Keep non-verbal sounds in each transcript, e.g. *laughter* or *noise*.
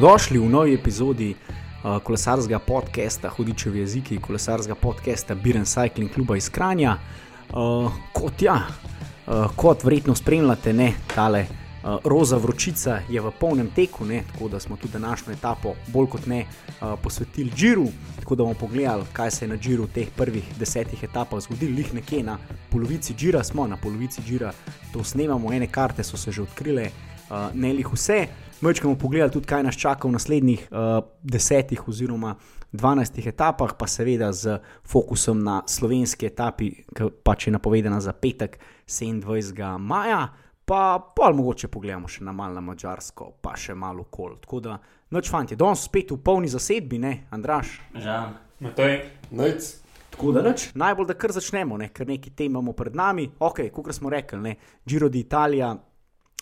Dobrodošli v novi epizodi uh, kolesarskega podcasta, hudičev jeziki, kolesarskega podcasta Biren Cycling kluba iz Kranja. Uh, kot ja, uh, kot verjetno spremljate, ne tale. Uh, roza vročica je v polnem teku, ne, tako da smo tudi današnjo etapo bolj kot ne uh, posvetili Džiru. Tako da bomo pogledali, kaj se je na Džiru v teh prvih desetih etapah zgodilo. Lih nekje na polovici Džira smo, na polovici Džira to snemamo, ene karte so se že odkrile, uh, ne lih vse. Mečkamo pogledati tudi, kaj nas čaka v naslednjih uh, desetih oziroma dvanajstih etapah, pa seveda z fokusom na slovenski etapi, ki pač je napovedana za petek 27. maja pa pa mogoče pogledamo še na malo na Mačarsko, pa še malo kol. Tako da, noč fanti, danes spet v polni zasedbi, ne, Andraš. Žal. Matej. Najc. Tako da, noč, najbolj da kar začnemo, ne, ker nekaj tem imamo pred nami. Ok, kot smo rekli, ne, Giro d'Italia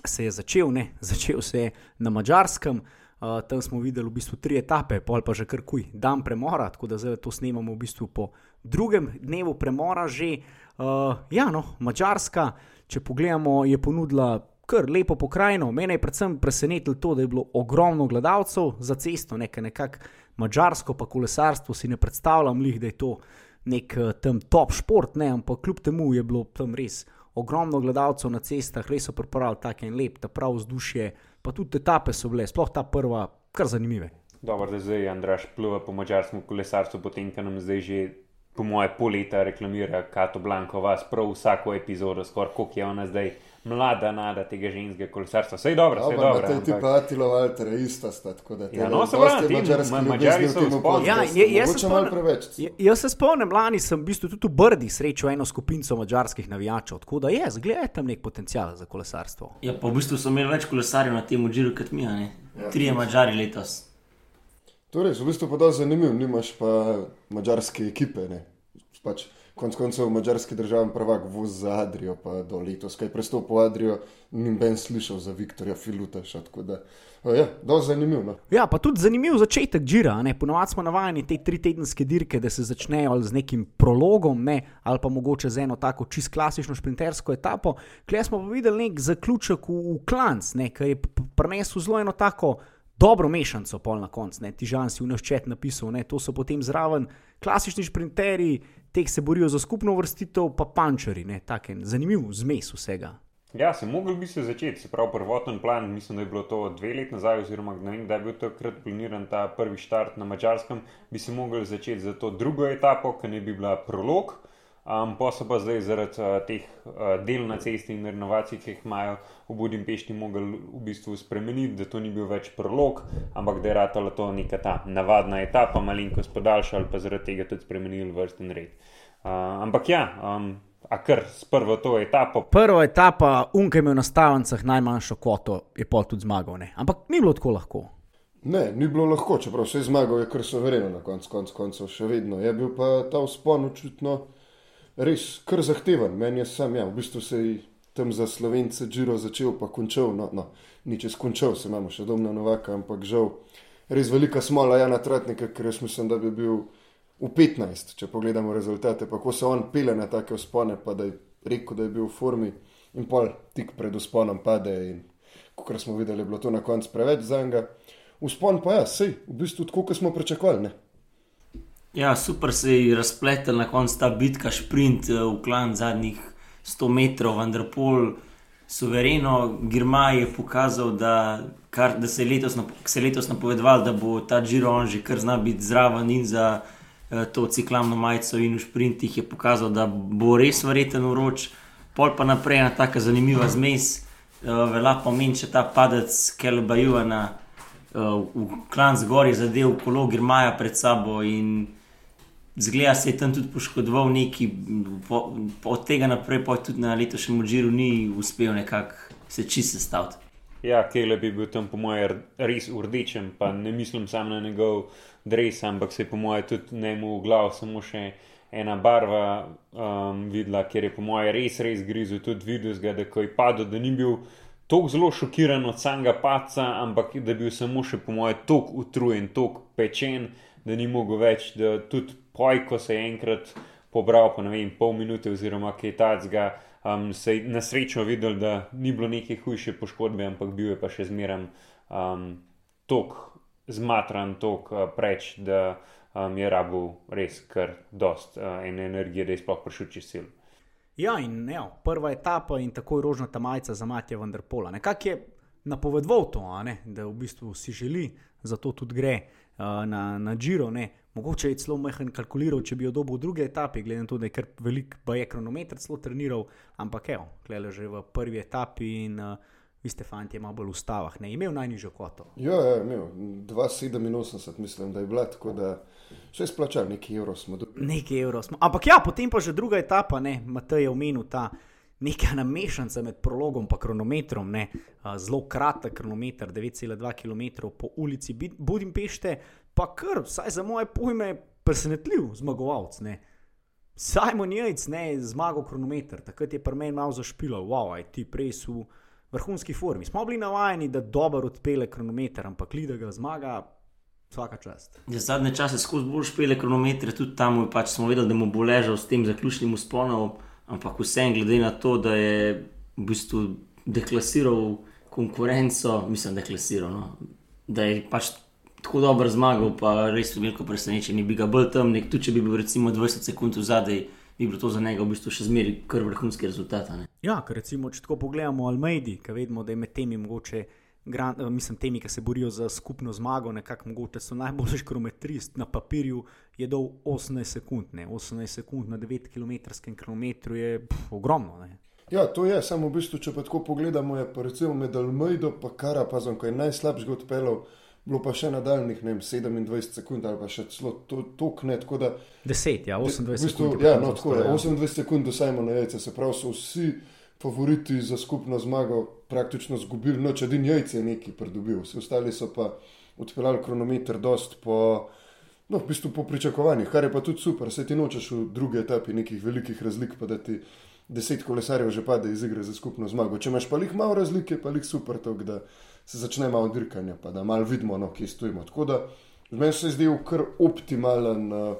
se je začel, ne, *laughs* začel se je na Mačarskem. Uh, tam smo videli v bistvu tri etape, pol pa že kar kuj, dan premora, tako da zdaj to snemamo v bistvu po drugem dnevu premora, že uh, ja, no, Mačarska če pogledamo, je ponudila kar lepo pokrajino. Mene je predvsem presenetilo to, da je bilo ogromno gledalcev za cesto, nekaj nekako mačarsko, pa kolesarstvo si ne predstavljam, lih, da je to nek eh, tam top šport, ne, ampak kljub temu je bilo tam res ogromno gledalcev na cestah, res so pripravili tako en lep, ta prav vzdušje, pa tudi etape so bile, sploh ta prva, kar zanimive. Dobro, da zdaj Andraš pluva po mačarskem kolesarstvu, potem, ko nam zdaj že po moje pol leta reklamira Kato Blanko, vas prav vsako epizodo, skoraj koliko je ona zdaj mlada, nada tega ženskega kolesarstva. Vse je dobro, vse je dobro. Te ti pa Atilo Valter, ista sta, tako da ja, no, se pravi, ti mačari so vzpod. Ja, je, jaz se spomnim, preveč. Jaz se spomnim, lani sem v bistvu tudi v Brdi srečal eno skupinco mačarskih navijačev, tako da je, zgleda tam nek potencial za kolesarstvo. Ja, pa v bistvu so imeli več kolesarjev na tem odžiru kot mi, ne? Ja, Trije mačari letos. Torej, v bistvu pa da zanimiv, nimaš pa mačarske ekipe. Ne? Pač, konc koncev, mačarski državni prvak vozi za Adrijo, pa do letos, kaj prestopil Adrijo, ni ben slišal za Viktorja Filutaša. Da, ja, da zanimiv. No? Ja, pa tudi zanimiv začetek Džira. Ponovadi smo navajeni te tri tedenske dirke, da se začnejo z nekim prologom, ne, ali pa mogoče z eno tako čist klasično šprintersko etapo. Klej smo pa videli nek zaključek v, v klanc, ki je prinesel zelo eno tako dobro mešanico, pol na koncu, ti žan si v naščet napisal, ne? to so potem zraven klasični šprinterji, teh se borijo za skupno vrstitev, pa pančeri, tako en zanimiv zmes vsega. Ja, se mogli bi se začeti, se pravi, prvoten plan, mislim, da je bilo to dve leti nazaj, oziroma ne vem, da je bil takrat planiran ta prvi štart na Mačarskem, bi se mogli začeti za to drugo etapo, ki ne bi bila prolog. Um, pa so pa zdaj zaradi uh, teh uh, del na cesti in renovacij, ki jih imajo v Budimpešti, mogli v bistvu spremeniti, da to ni bil več prolog, ampak da je ratala to neka ta navadna etapa, malenkost podaljšala, pa zaradi tega tudi spremenili vrsten red. Uh, ampak ja. Um, A kar s prvo to etapo. Prva etapa, unke imel na stavnicah najmanjšo kvoto, je pa tudi zmagal. Ne? Ampak ni bilo tako lahko. Ne, ni bilo lahko, čeprav se je zmagal, je kar so verjeli na koncu konc koncev, še vedno. Je bil pa ta vzpon očitno res kar zahteven. Meni je sam, ja, v bistvu se je tam za slovence Džiro začel, pa končal, no, no ni čez končal, se imamo še domna novaka, ampak žal, res velika smola Jana Tratnika, ker jaz mislim, da bi bil v 15, če pogledamo rezultate, pa ko se on pele na take vzpone, pa da je rekel, da je bil v formi in pol tik pred vzponom pade in kot smo videli, je bilo to na koncu preveč za njega. Vzpon pa ja, sej, v bistvu tako, kot smo pričakovali. Ja, super se je razpletel na koncu ta bitka, sprint eh, v klan zadnjih 100 metrov, vendar pol suvereno. Girma je pokazal, da, kar, da se je letos, se letos napovedoval, da bo ta Džiron že kar zna biti zraven in za eh, to ciklamno majico in v sprintih je pokazal, da bo res verjeten uroč. Pol pa naprej ena tako zanimiva zmes, uh, velja pomen, če ta padec Kelebajua na uh, klan zgor je zadev kolo Girmaja pred sabo in Zgleda se je tam tudi poškodoval, neki, po, po, od tega naprej pa tudi na letošnjem odžiru ni uspel nekako se čisto staviti. Ja, Kele bi bil tam, po mojem, res v rdečem, pa ne mislim samo na njegov dres, ampak se je, po mojem, tudi ne mu v glavu samo še ena barva um, videla, ker je, po mojem, res, res grizel tudi videl, da je padel, da ni bil tako zelo šokiran od samega paca, ampak da je bil samo še, po mojem, tako utrujen, tako pečen, da ni mogel več, da tudi poj, ko se je enkrat pobral, po ne vem, pol minute oziroma kaj takega, um, se je na srečo videl, da ni bilo neke hujše poškodbe, ampak bil je pa še zmeraj um, tok zmatran tok uh, preč, da um, je rabu res kar dost uh, energije, da je sploh prišel čez sil. Ja, in ne, prva etapa in tako je rožnata majica za Matija Vendrpola. Nekako je napovedoval to, da v bistvu si želi, zato tudi gre uh, na. Ne. Mogoče je celo mehen kalkuliral, če bi jo dobil v druge etape, glede na to, da je kar velik, pa je kronometer celo treniral, ampak evo, gledaj že v prvi etapi in uh, vi ste fanti malo bolj v stavah, ne imel najnižjo kvoto. Ja, ja, imel 2,87, mislim, da je bila tako, da še splačal nekaj evrov smo dobili. Nekaj evrov smo. Ampak ja, potem pa že druga etapa, ne, Matej je omenil ta. Neka namešanca med prologom in kronometrom, ne, zelo kratek kronometer, 9,2 km po ulici Budimpešte, pa kar, vsaj za moje pojme, presenetljiv zmagovalec. Ne. Simon Jejc, ne, zmagal kronometer, takrat je pri meni malo zašpilo, wow, aj ti prej so v vrhunski formi. Smo bili navajeni, da dobro odpele kronometer, ampak li da ga zmaga, vsaka čast. Ja, zadnje čase skozi bolj špele kronometre, tudi tam pač smo vedeli, da mu bo ležal s tem zaključnim usponom, ampak vsem, glede na to, da je v bistvu deklasiral konkurenco, mislim, deklasiral, no, da je pač tako dobro zmagal, pa res veliko presenečenje. Bi ga bolj tam, nek, tudi če bi bil recimo 20 sekund v zadej, bi bilo to za njega v bistvu še zmeraj kar vrhunski rezultat. Ne? Ja, ker recimo, če tako pogledamo Almeidi, ki vedemo, da je med temi mogoče. Gran, mislim, temi, ki se borijo za skupno zmago, nekako mogoče so najboljši kronometrist na papirju, je dol 18 sekund, ne? 18 sekund na 9 km kilometru je pf, ogromno. Ne? Ja, to je, samo v bistvu, če pa tako pogledamo, je pa recimo med Almeido in Karapazom, ki je najslabši odpeljal bilo pa še nadaljnih, vem, 27 sekund ali pa še celo tok, ne tako da. 10, ja, 28 de, sekund. Ja, no, tako je, 28 ja. sekund do Simona Jajca, se pravi, so vsi favoriti za skupno zmago praktično zgubili, noč edin Jajce je neki pridobil, vsi ostali so pa odpeljali kronometer dost po. No, v bistvu po pričakovanjih, kar je pa tudi super, se ti nočeš v drugi etapi nekih velikih razlik, pa da ti deset kolesarjev že pade iz igre za skupno zmago. Če imaš pa jih malo razlike, pa jih super, to, da se začne malo dirkanje, pa da malo vidimo, no, kje stojimo. Tako da meni se je zdel kar optimalen. Uh,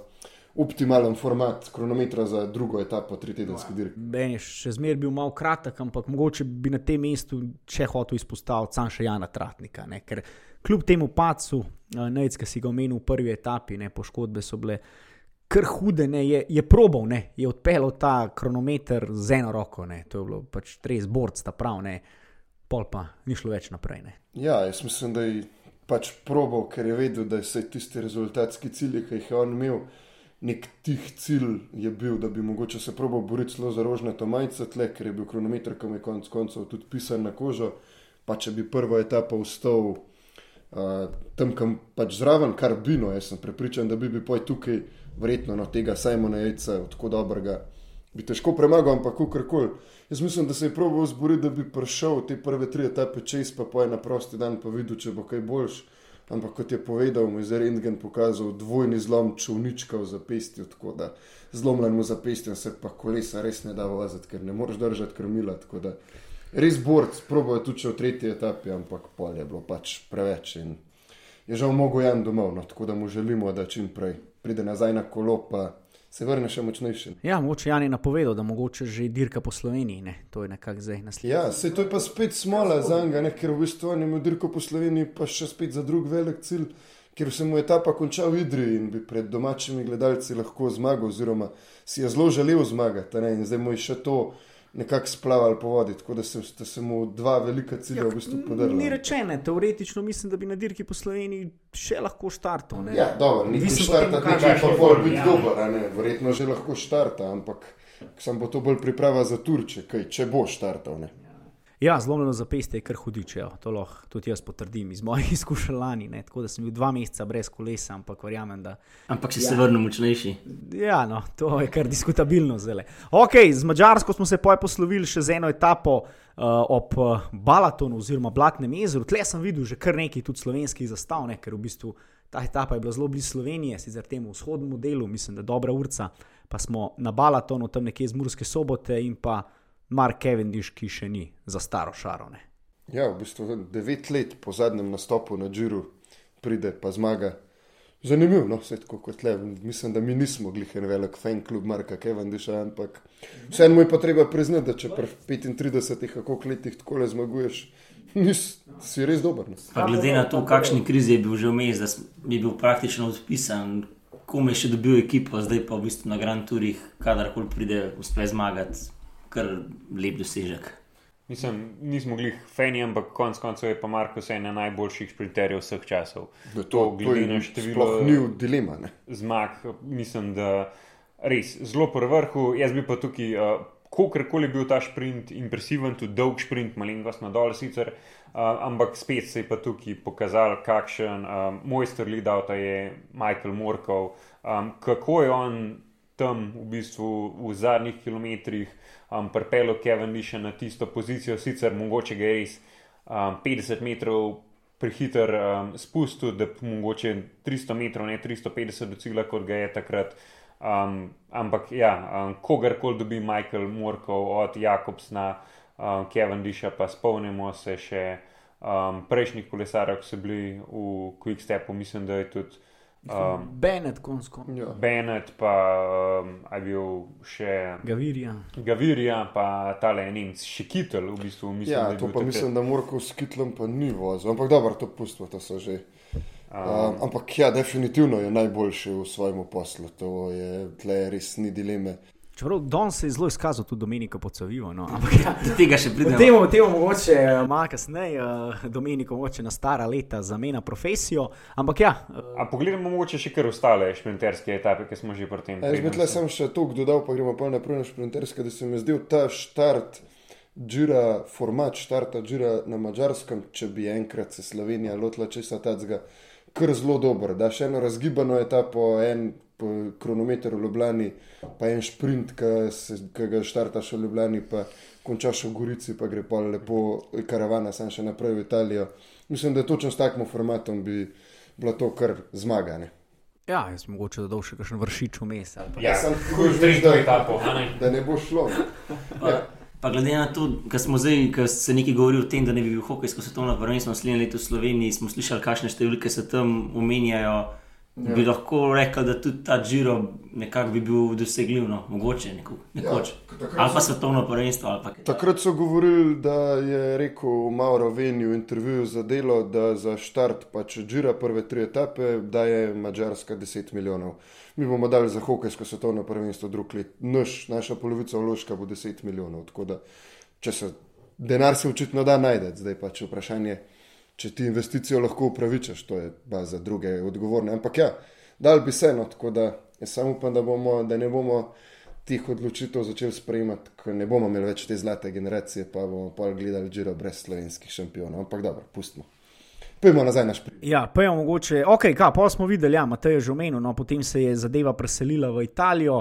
Optimalen format kronometra za drugo etapo, tri tedenske dirke. Ben je še zmeraj bil malo kratek, ampak mogoče bi na tem mestu še hotel izpostaviti sam še Jana Tratnika. Ne? Ker kljub temu pacu, uh, ki si ga omenil v prvi etapi, ne, poškodbe so bile kar hude, ne, je, je probal, ne, je odpeljal ta kronometer z eno roko, ne, to je bilo pač res borc, ta prav. Ne pol pa ni šlo več naprej. Ne? Ja, jaz mislim, da je pač probal, ker je vedel, da je tisti rezultatski cilj, ki jih je on imel. Nek tih cilj je bil, da bi mogoče se probal boriti zelo za rožnato majico, tle, ker je bil kronometer, ki je konec koncev tudi pisan na kožo. Pa če bi prva etapa vstal uh, tam, kam pač zraven, kar bino, jaz sem prepričan, da bi bil tukaj, verjetno, no, tega Simona Jejca, tako dobrega bi težko premagal, ampak kakorkoli. Jaz mislim, da se je prav zboril, da bi prišel te prve tri etape čez, pa poje na prosti dan, pa videl, če bo kaj boljš. Ampak kot je povedal, mu je za Rentgen pokazal dvojni zlom čovnička v zapestju, tako da zlomljen mu zapestje, se pa kolesa res ne da voziti, ker ne moreš držati krmila. Res borc, proboje tudi v tretji etapi, ampak polje je bilo pač preveč in je žal mogo Jan domov, no, tako da mu želimo, da čim prej pride nazaj na kolo, pa se vrne še močnejši. Ja, moče Jan je napovedal, da mogoče že dirka po Sloveniji, ne? to je nekako zdaj naslednje. Ja, se to je pa spet smola za njega, ker v bistvu on je imel dirko po Sloveniji, pa še spet za drug velik cilj, ker se mu je etapa končal v Idri in bi pred domačimi gledalci lahko zmagal, oziroma si je zelo želel zmagati, ne? in zdaj mu je še to nekako splavali po vodi, tako da se, se mu dva velika cilja ja, v bistvu podarila. Ni rečeno, teoretično mislim, da bi na dirki po Sloveniji še lahko štartal. Ja, dobro, ni bilo štarta, nekaj pa mora biti ja. dober, verjetno že lahko štarta, ampak sem bo to bolj priprava za Turče, kaj, če bo štartal. Ne. Ja, zlomljeno zapestje je kar hudiče, ja. to lahko tudi jaz potrdim iz mojih *laughs* izkušenj lani. Ne. Tako da sem bil dva meseca brez kolesa, ampak verjamem, da. Ampak si ja. se vrnil močnejši. Ja, no, to je kar diskutabilno zdaj. Ok, z Mačarsko smo se poslovili še z eno etapo uh, ob uh, Balatonu oziroma Blatnem jezeru. Tle sem videl že kar nekaj tudi slovenskih zastav, ne, ker v bistvu ta etapa je bila zelo blizu Slovenije, sicer temu vzhodnemu delu, mislim, da dobra urca. Pa smo na Balatonu, tam nekje z Murske sobote in pa. Mark Cavendish, ki še ni za staro šarone. Ja, v bistvu devet let po zadnjem nastopu na Džiru pride pa zmaga. Zanimivo, no, vse tako kot le. Mislim, da mi nismo glih en velik fan klub Marka Cavendisha, ampak vseeno mu je pa treba priznati, da če pri 35-ih, kako letih tako le zmaguješ, Nis, si res dober. Ne? Pa glede na to, v kakšni krizi je bil že vmes, da je bil praktično odpisan, kome še dobil ekipo, zdaj pa v bistvu na Grand Tourih, kadarkoli pride, uspe zmagati, kar lep dosežek. Mislim, nismo glih fani, ampak konec koncev je pa Markus ena najboljših sprinterjev vseh časov. Da To glede na število sploh ni dilema. Ne? zmag, mislim, da res zelo po vrhu. Jaz bi pa tukaj, uh, kakorkoli je bil ta sprint, impresiven, tudi dolg sprint, malenkost na dol sicer, uh, ampak spet se je pa tukaj pokazal, kakšen um, mojster lead-out je Michael Morkov, um, kako je on tam v bistvu v zadnjih kilometrih um, pripeljal Kevin Lisha na tisto pozicijo, sicer mogoče ga je res um, 50 metrov prehiter um, spustil, da bi mogoče 300 metrov, ne 350 do cilja, kot ga je takrat. Um, ampak ja, um, kogarkoli dobi Michael Morkov od Jakobsna, um, Kevin Disha, pa spomnimo se še um, prejšnjih kolesarjev, ki so bili v Quickstepu, mislim, da je tudi um, Bennett, konsko, Ja. Bennett, pa um, je bil še Gavirija. Gavirija, pa tale Nemc, Šikitel, v bistvu. Mislim, Ja, to pa takrat- mislim, da Morkov s kitlom pa ni vozil. Ampak dobro, to pustimo, to so že. Um, ampak ja, definitivno je najboljši v svojem poslu. To je tle res ni dileme. Čeprav Don se je zelo izkazal tudi Dominika Pocavivo. No. Ampak ja, tega še pridemo. tem, o tem mogoče eh, malo kasneje, uh, Dominika mogoče na stara leta zamenja profesijo. Ampak ja, uh, A pogledamo mogoče še kar ostale šprinterske etape, ki smo že pri tem. A Jaz bi tle se- sem še toliko dodal, pa gremo pa naprej na šprinterske, da se mi je zdel ta štart, džira, format štarta džira na mačarskem, če bi enkrat se Slovenija lotila česa tacga, kar zelo dober. Da še eno razgibano etapo, en kronometer v Ljubljani, pa en šprint, ki ga štartaš v Ljubljani, pa končaš v Gorici, pa gre pa lepo karavana, sem še naprej v Italijo. Mislim, da točno s takim formatom bi bila to kar zmagane. ja, jaz bi mogoče dodal še kakšen vršič vmes. ali pa- Ja, Sem kuj kuj tretjo da- etapo, a ne? Da ne bo šlo. Pa, pa glede na to, da smo zdaj, ko se nekaj govori o tem, da ne bi bil hokejsko svetovno prvenstvo naslednje leto v Sloveniji, smo slišali, kakšne številke se tam omenjajo. Ja. Bi lahko rekel, da tudi ta Giro nekako bi bil dosegljiv, no, mogoče neko, nekoč. Ja, ali pa so- svetovno prvenstvo. Pa. Takrat so govorili, da je rekel Mauro Veni v intervjuju za delo, da za štart, pa če žira prve tri etape, da je Mačarska 10 milijonov. Mi bomo dali za hokejsko svetovno prvenstvo drug let. Naš, naša polovica vložka bo 10 milijonov. Da, se denar se očitno da najdete, zdaj pa če vprašanje, če ti investicijo lahko upravičaš, to je pa za druge odgovorne. Ampak ja, dal bi se eno, tako da jaz samo upam, da, bomo, da ne bomo teh odločitev začeli sprejemati, ko ne bomo imeli več te zlate generacije, pa bomo pa gledali Giro brez slovenskih šampionov. Ampak dobro, pustimo. Pojdimo nazaj na šprit. Ja, pa je mogoče, ok, kaj, pa smo videli, ja, Matej je že omenil, no, potem se je zadeva preselila v Italijo,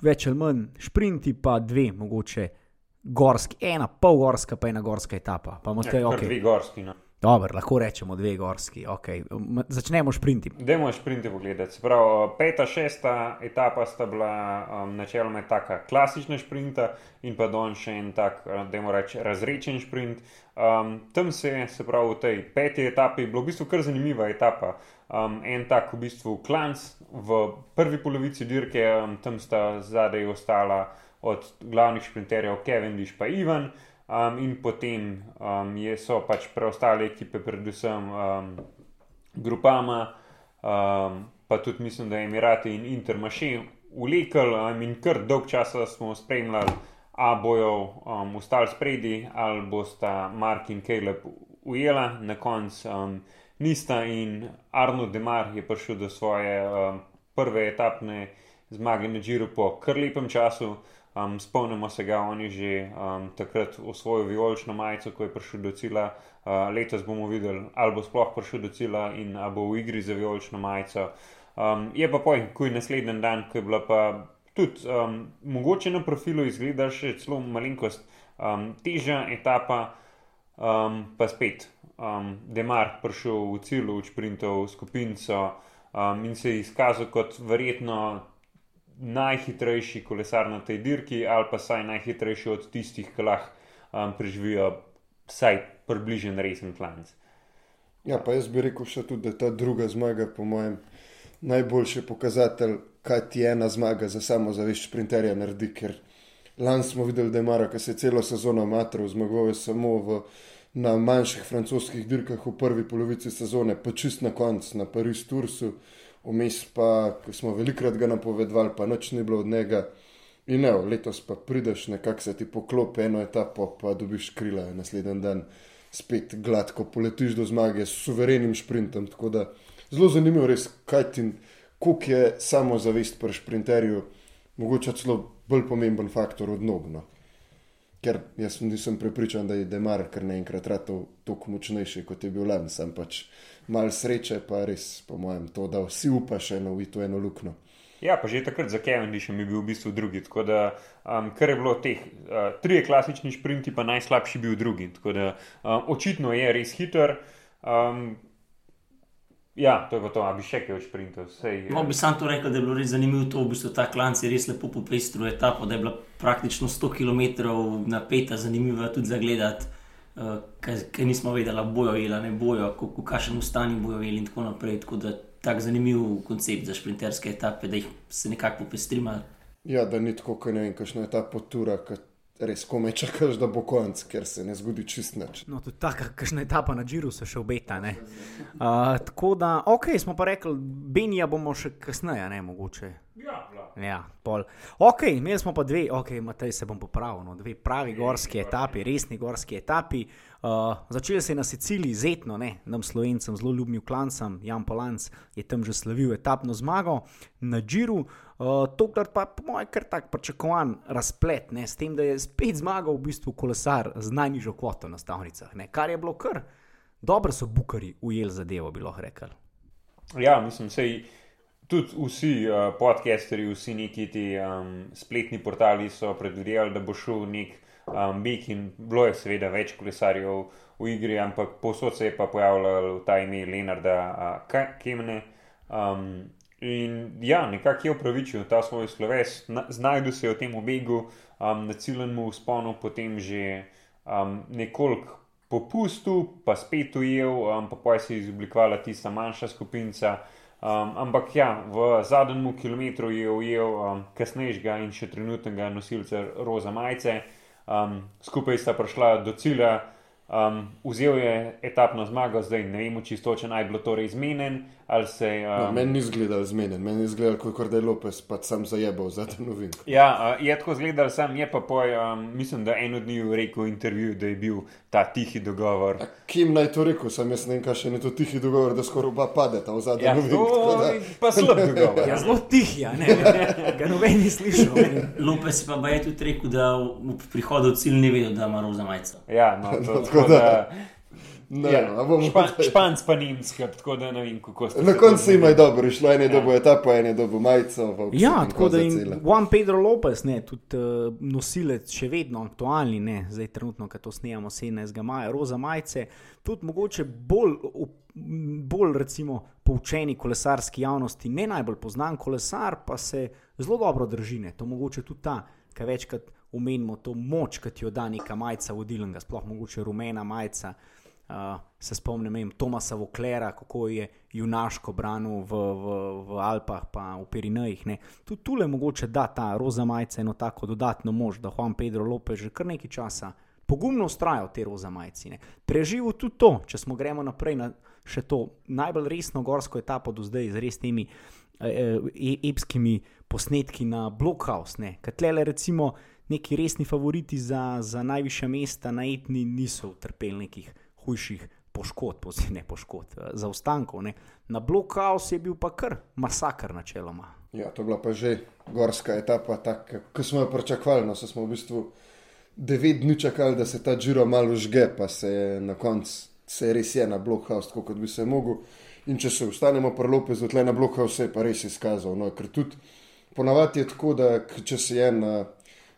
več ali manj šprinti, pa dve, mogoče gorski, ena pol gorska, pa ena gorska etapa. Pa Matej, Ja, kar ok, dve gorski. No. Dobro, lahko rečemo dve gorski, ok, M- začnemo šprinti. Dajmo šprinte pogledati. Se pravi, peta, šesta etapa sta bila um, načeloma taka klasična šprinta in pa don še en tak, uh, dajmo reči, razrečen šprint. Um, tam se je, se pravi, v tej peti etapi bilo v bistvu kar zanimiva etapa. Um, en tak v bistvu klanc v prvi polovici dirke, um, tam sta zadaj ostala od glavnih šprinterjev Kevin Diš pa Ivan. Um, in potem um, je, so pač preostale ekipe, predvsem um, Grupama, um, pa tudi mislim, da je Emirati in Intermaši vlekel um, in kar dolg časa smo spremljali, a bojo um, ostali spredi ali bosta Mark in Caleb ujela, na koncu um, nista in Arno Demar je prišel do svoje um, prve etapne zmage na Džiru po kar lepem času. Um, spomnimo se ga, on je že um, takrat osvojil vijolično majico, ko je prišel do cilja. Uh, letos bomo videli, ali bo sploh prišel do cilja in ali bo v igri za vijolično majico. Um, je pa poj, ko je naslednji dan, ko je bila pa tudi um, mogoče na profilu izgleda še celo malenkost um, težja etapa, um, pa spet um, Demar prišel v cilj, v sprintov skupinco um, in se je izkazal kot verjetno najhitrejši kolesar na tej dirki, ali pa saj najhitrejši od tistih, ki lahko um, preživijo vsaj približen resen klanc. Ja, pa jaz bi rekel še tudi, da je ta druga zmaga, po mojem, najboljši pokazatelj, kaj ti ena zmaga za samozavest sprinterja naredi. Ker lani smo videli, da je Mara, ki se je celo sezono matral, zmagoval je samo v na manjših francoskih dirkah v prvi polovici sezone, pa čist na koncu na Pariz Tursu, vmes pa, smo velikrat ga napovedovali, pa noč ni bilo od njega. In ne, letos pa prideš, nekako se ti poklopi eno etapo, pa dobiš krila naslednji dan, spet gladko poletiš do zmage s suverenim sprintom. Tako da zelo zanimivo, res, kaj ti, je samozavest pri sprinterju, mogoče celo bolj pomemben faktor od nogno. Ker jaz nisem prepričan, da je Demar kar naenkrat toliko močnejši, kot je bil lani, sem pač mal sreče, pa res, po mojem, to, da vsi upaš eno v to eno lukno. Ja, pa že takrat za Kevindishom je bil v bistvu drugi. Tako da, um, kar je bilo teh, uh, trije klasični sprinti, pa najslabši bil drugi. Tako da, um, očitno je res hiter. Um, ja, to je to, a bi še kaj sprintov. Sej, No, bi sam to rekel, da je bilo res zanimivo to, v bistvu ta klanc je res lepo popestril etapo, da je bila praktično 100 km napeta, zanimiva tudi za gledati, uh, ker nismo vedeli, bojo jela, ne bojo, v kakšnem stanju bojo jeli in tako naprej. Tako da tak zanimiv koncept za šprinterske etape, da jih se nekako popestrima. Ja, da ni tako, kot ne vem, kakšna je ta potura, ki res komaj čakaš, da bo konc, ker se ne zgodi čist nič. No, tudi ta, kakšna etapa na Džiru se še obeta. ne. Uh, tako da, ok, smo pa rekli, Benija bomo še kasneje, ne mogoče. Ja. Ja, pol. Ok, imeli smo pa dve, ok, Matej se bom popravil, no, dve pravi gorski etapi, resni gorski etapi. Uh, začeli se je na Siciliji, zetno, ne, nam slovencem, zelo ljubim klancem, Jan Polanc je tam že slavil etapno zmago na Džiru. Uh, tokrat pa, po mojem, kar tak pričakovan razplet, ne, s tem, da je spet zmagal v bistvu kolesar z najnižjo kvoto na stavnicah, ne, kar je bilo kar. Dobro so bukari ujeli zadevo, bi lahko rekel. Ja, mislim, sej, tudi vsi uh, podcasterji, vsi neki ti um, spletni portali so predvidevali, da bo šel nek um, bik in bilo je seveda več kolesarjev v igri, ampak posod se je pa pojavljal ta ime Leonarda uh, Kemene. Um, in ja, nekako je upravičil ta svoj sloves, Na- znajdu se je v tem obegu um, na ciljenem usponu, potem že um, nekoliko popustil, pa spet ujel, um, pa pa se je izoblikovala tista manjša skupinca. Um, ampak ja, v zadnjem kilometru je ujel um, kasnejšega in še trenutnega nosilca roza majice, um, skupaj sta prišla do cilja, um, vzel je etapno zmago, zdaj ne vemo čisto, če naj bilo torej izmenjen ali se je. No, Um, meni ni zgledal zmeden, meni je zgledal, kot da je Lopes pač sam zajebal zadnjo novinko. Ja, uh, je tako zgledal, sam je pa poj, um, mislim, da eno dni v rekel intervju, da je bil ta tihi dogovor. Kim naj to rekel, sem jaz ne vem, kaj še ne to tihi dogovor, da skoraj oba padeta v zadnjo Ja, novinko. to da- je pa slab dogovor. Ja, zelo tih je, ne, ga noben ni slišal. ne. Lopes pa je tudi rekel, da v v prihodu v cilj ni vedel, da ima roza majico. Ja, no, to, *laughs* No, tako tako da. da- Ne, Ja, no, a bomo špan, zdaj- španc pa nemska, tako da ne vem, kako ste. Na se koncu ima je dobro, išlo en je dobo etapo, en je dobo majico. Ja, in tako da in cela. Juan Pedro Lopez, ne, tudi uh, nosilec, še vedno aktualni, ne, zdaj trenutno, ko to snemamo 17. maja, roza majice, tudi mogoče bolj, m, bolj recimo, poučeni kolesarski javnosti, ne najbolj poznan kolesar, pa se zelo dobro drži. Ne. To mogoče tudi ta, ki večkrat omenimo to moč, ki jo da neka majica vodilnega, sploh mogoče rumena majica. Uh, se spomnim vem, Tomasa Voklera, kako je junaško branil v, v, v Alpah, pa v Pirinejih. ne. Tudi tule mogoče da ta roza majica eno tako dodatno mož, da Juan Pedro Lopez že kar nekaj časa pogumno ustraja v te roza majici. Ne. Preživel tudi to, če smo gremo naprej na še to najbolj resno gorsko etapo do zdaj z res temi eh, eh, epskimi posnetki na Blockhouse. Katlele recimo neki resni favoriti za, za najviše mesta na etni niso utrpeli nekih hujših poškodb, oziroma ne poškodb, eh, zaostankov. Ne. Na Blockhouse je bil pa kar masakr načeloma. Ja, to je bila pa že gorska etapa, tako kot smo jo pričakovali. No, smo v bistvu devet dni čakali, da se ta Džiro malo žge, pa se je na koncu se je res je na Blockhouse, tako kot bi se mogel. In če se ostanemo pri Lopezu, tle na Blockhouse se je pa res izkazal. No, ker tudi ponavadi je tako, da če si en, eh,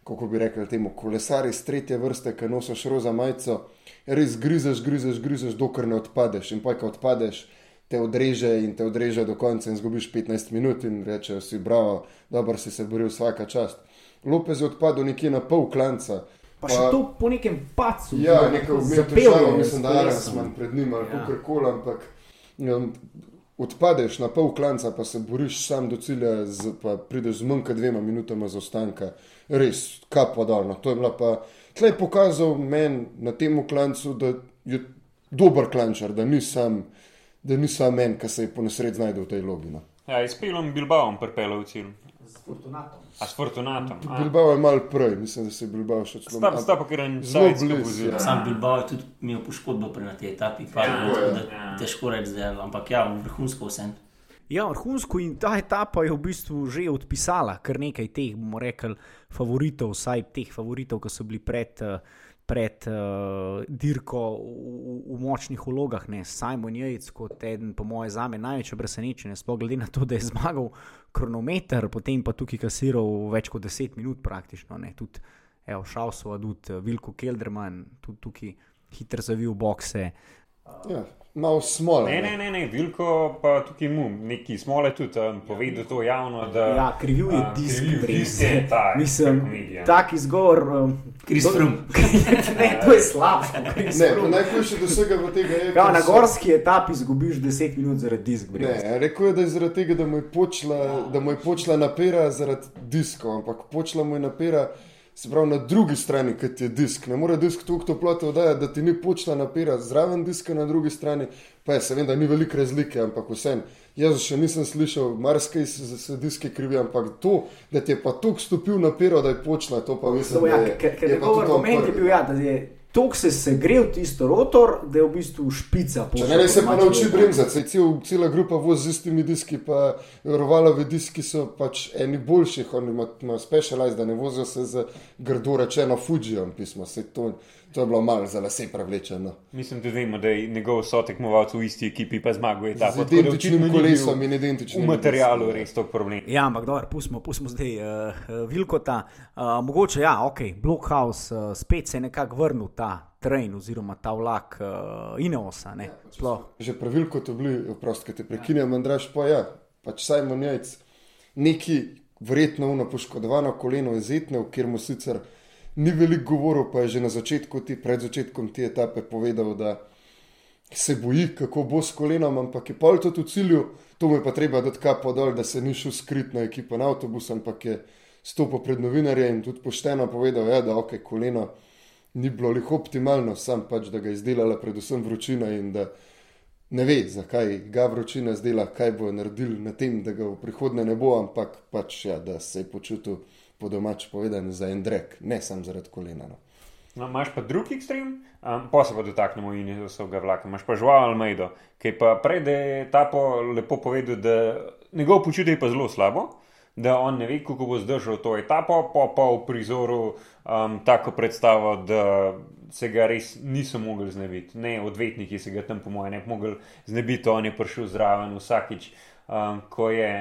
kako bi rekel temu, kolesar iz tretje vrste, ki nosiš roza majico, res grizeš, grizeš, grizeš, dokler ne odpadeš. In pa, ko odpadeš, te odreže in te odreže do konca in zgubiš 15 minut in rečejo si, bravo, dobro si se boril, vsaka čast. Lopez je odpadel nekje na pol klanca. Pa, pa še to po nekem pacu. Ja, nekaj vmešavalo, mislim, da je Arasman pred njim ali Ja. kako koli, ampak um, odpadeš na pol klanca, pa se boriš sam do cilja, z, pa prideš z manj kot dvema minutama zaostanka. Res, kapo dolno. To je bila pa, tle je pokazal meni na tem klancu, da je dober klančar, da ni sam, da ni sam en, ki se je po nesreč znašel v tej logi. No. Ja, iz Pelom Bilbao pripeljal v cilj. Fortunatom. A s Fortunatom. Bilbao je mal prej, mislim, da se je Bilbao še celo Sta, sta pa kar en Zelo blizu, vozilo. ja. Sam Bilbao je tudi imel poškodbo pri na tej etapi, pa, Ja, ja, da, ja. težko reči, da je, ampak ja, vrhunsko vsem. Ja, vrhunsko in ta etapa je v bistvu že odpisala kar nekaj teh, bomo rekli, favoritov, vsaj teh favoritov, ki so bili pred, eh, pred uh, dirko v, v, močnih vlogah. Ne. Simon Jejc, kot eden, po mojem, za me največje presenečenje, sploh glede na to, da je zmagal kronometer, potem pa tukaj kasiral več kot 10 minut praktično. Ne. Tudi evo, Šausova, tudi Vilko Kelderman, tudi tukaj hitro zavil bokse. Ja, malo smole. Ne, ne, ne, ne, Vilko pa tukaj mu, neki smole tudi um, povedal to javno, da Ja, krivil je a, disk, disk je Mislim, komedija. tak izgovor. Um, Froome. *laughs* ne, to je slabo. Najhujše do vsega v tega je, Kao, ker na gorski etapi izgubiš 10 minut zaradi disk. Ne, rekel je, da je zaradi tega, da mu je počela, da mu je počela napera zaradi diskov, ampak počela mu je napera, se pravi na drugi strani, kot je disk. Ne more disk toliko toplote oddajati, da ti ni počela napera zraven diska na drugi strani, pa je seveda ni velike razlike, ampak vsem. Jaz še nisem slišal, marsikaj se, se diske krivi, ampak to, da ti je pa toliko stopil napero, da je počela, to pa mislim, To, ja, da je, ker ker je pa njegov argument je bil, ja, da je tok se segrel tisto rotor, da je v bistvu špica. Če ne, se pa nauči povedano. bremzati, saj cel, cela grupa vozi z istimi diski, pa rovalovi diski so pač eni boljših, oni ima- imajo specialize, da ne vozijo se z grdo rečeno Fujijem pismo, to, to je bilo malo za lase prevlečeno. Mislim, da vemo, da je njegov sotekmovalec v isti ekipi, pa zmagal je ta Z identičnim kolesom in identičnim V materialu diskom, ja. res to problem. Ja, ampak dobro, pustimo, pustimo zdaj uh, uh, Vilkota. Uh, mogoče, ja, ok, Blockhouse uh, spet se je nekako vrnil ta train oziroma ta vlak uh, Ineosa. Ne, sploh. Že pravilko to bili, prost, ki te prekinjam, Andraš, pa ja, pač Simon Jajc, neki verjetno uno poškodovano koleno je zetnev, kjer mu sicer ni veliko govoril, pa je že na začetku, ti, pred začetkom te etape povedal, da se boji, kako bo s kolenom, ampak je pol to v cilju, to mu je pa treba dati kapo dol, da se ni šel skrit na ekipo na avtobus, ampak je stopil pred novinarje in tudi pošteno povedal, ja, da ok, koleno ni bilo lih optimalno, sam pač, da ga je izdelala predvsem vročina in da ne ve, zakaj ga vročina zdela, kaj bo naredil na tem, da ga v prihodnje ne bo, ampak pač, ja, da se je počutil po domač povedan za en drek, ne samo zaradi kolena. No. No, imaš pa drugi ekstrem, um, pa se pa dotaknemo in vsega vlaka. Imaš pa žval Almeido, ki je pa prej, da je tapo lepo povedal, da njegov počutje je pa zelo slabo, da on ne ve, kako bo zdržal to etapo, pa pa v prizoru um, tako predstavo, da se ga res niso mogli znebiti. Ne, odvetniki se ga tam, po mojem, ne bi mogli znebiti, on je prišel zraven vsakič, um, ko je.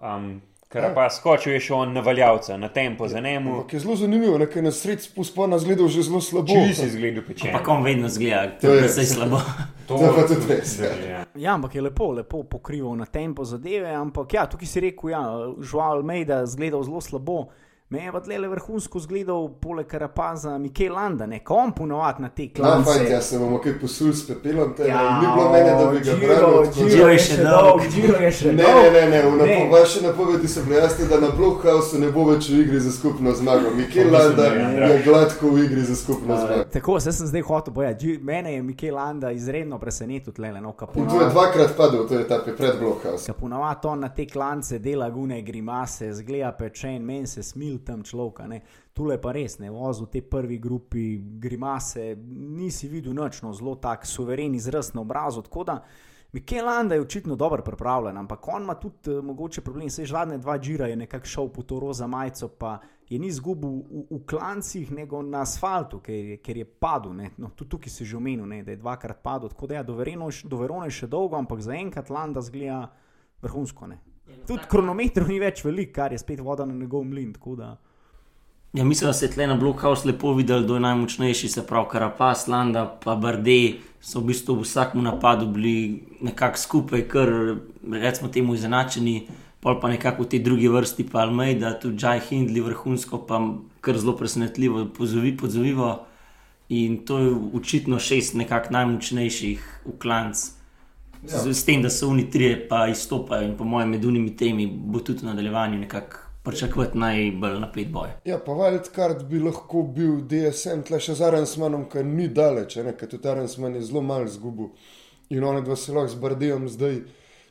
Um, Ker pa skočil je še on na valjavca, na tempo za njemu. Ampak je zelo zanimivo, nekaj na sred spona zgledal že zelo slabo. Če si izgledal pečen. Ampak on vedno zgleda, To je- da se je slabo. *laughs* To je pa tudi res, ja. Ja. Ampak je lepo, lepo pokrival na tempo zadeve. Ampak ja, tukaj si rekel, ja, žval Almeida zgledal zelo slabo. Me je pa tle vrhunsko zgledal, poleg Karapaza, Mikel Landa, ne kom ponovadi na te No, klance. fajn, jaz se bomo kaj posul s pepelom, te, Ja, ja, ni bilo mene, da bi ga branil. Giro je še dolg. Giro je še Ne, dolg. ne, ne, ne, napo, Ne. vaše napovedi so bile jasne, da na Blockhouse ne bo več v igri za skupno zmago. Mikel Landa ja. je gladko v igri za skupno zmago. Tako, zdaj sem zdaj hotel povedati, mene je Mikel Landa izredno presenetil tle, no, In to je kapuno. dvakrat padel v tej etapi pred Blockhouse. Ponavadi on na te klance dela gune grimase, zgleda pečen, meni se smil tam človeka. Ne. Tule pa res ne, vozil v tej prvi grupi grimase, nisi videl noč, no, zelo tak suveren izraz na obrazu. Tako da Mikel Landa je očitno dobro pripravljen, ampak on ima tudi uh, mogoče problem. Sej žladne dva džira je nekako šel po to roza majico, pa je ni izgubil v, v klancih, nego na asfaltu, ker ker je padel. Ne. No, tudi tukaj si že omenil, ne, da je dvakrat padel. Tako da ja, do Verone je še dolgo, ampak zaenkrat Landa zgleda vrhunsko. Ne. Tudi kronometrov ni več veliko, kar je spet voda na njegov mlin. Ja, mislim, da se je tle na Blockhouse lepo videl, kdo je najmočnejši, se pravi Karapaz, Landa, pa Barde, so v bistvu v vsakem napadu bili nekako skupaj, kar recimo temu izenačeni, pol pa nekako v tej drugi vrsti, pa Almeida, tudi Jai Hindley, vrhunsko, pa kar zelo presenetljivo, pozovi, podzovivo. In to je očitno šest nekako najmočnejših v klanc. Ja. Z, s tem, da so oni trije pa izstopajo in po mojem med unimi temi bo tudi v nadaljevanju nekako pričakovati najbolj napet boj. Ja, pa Wildcard bi lahko bil DSM, tle še z Arensmanom, ki ni daleč, ker tudi Arensman je zelo malo zgubil. In oni dva se lahko z Bardijom zdaj,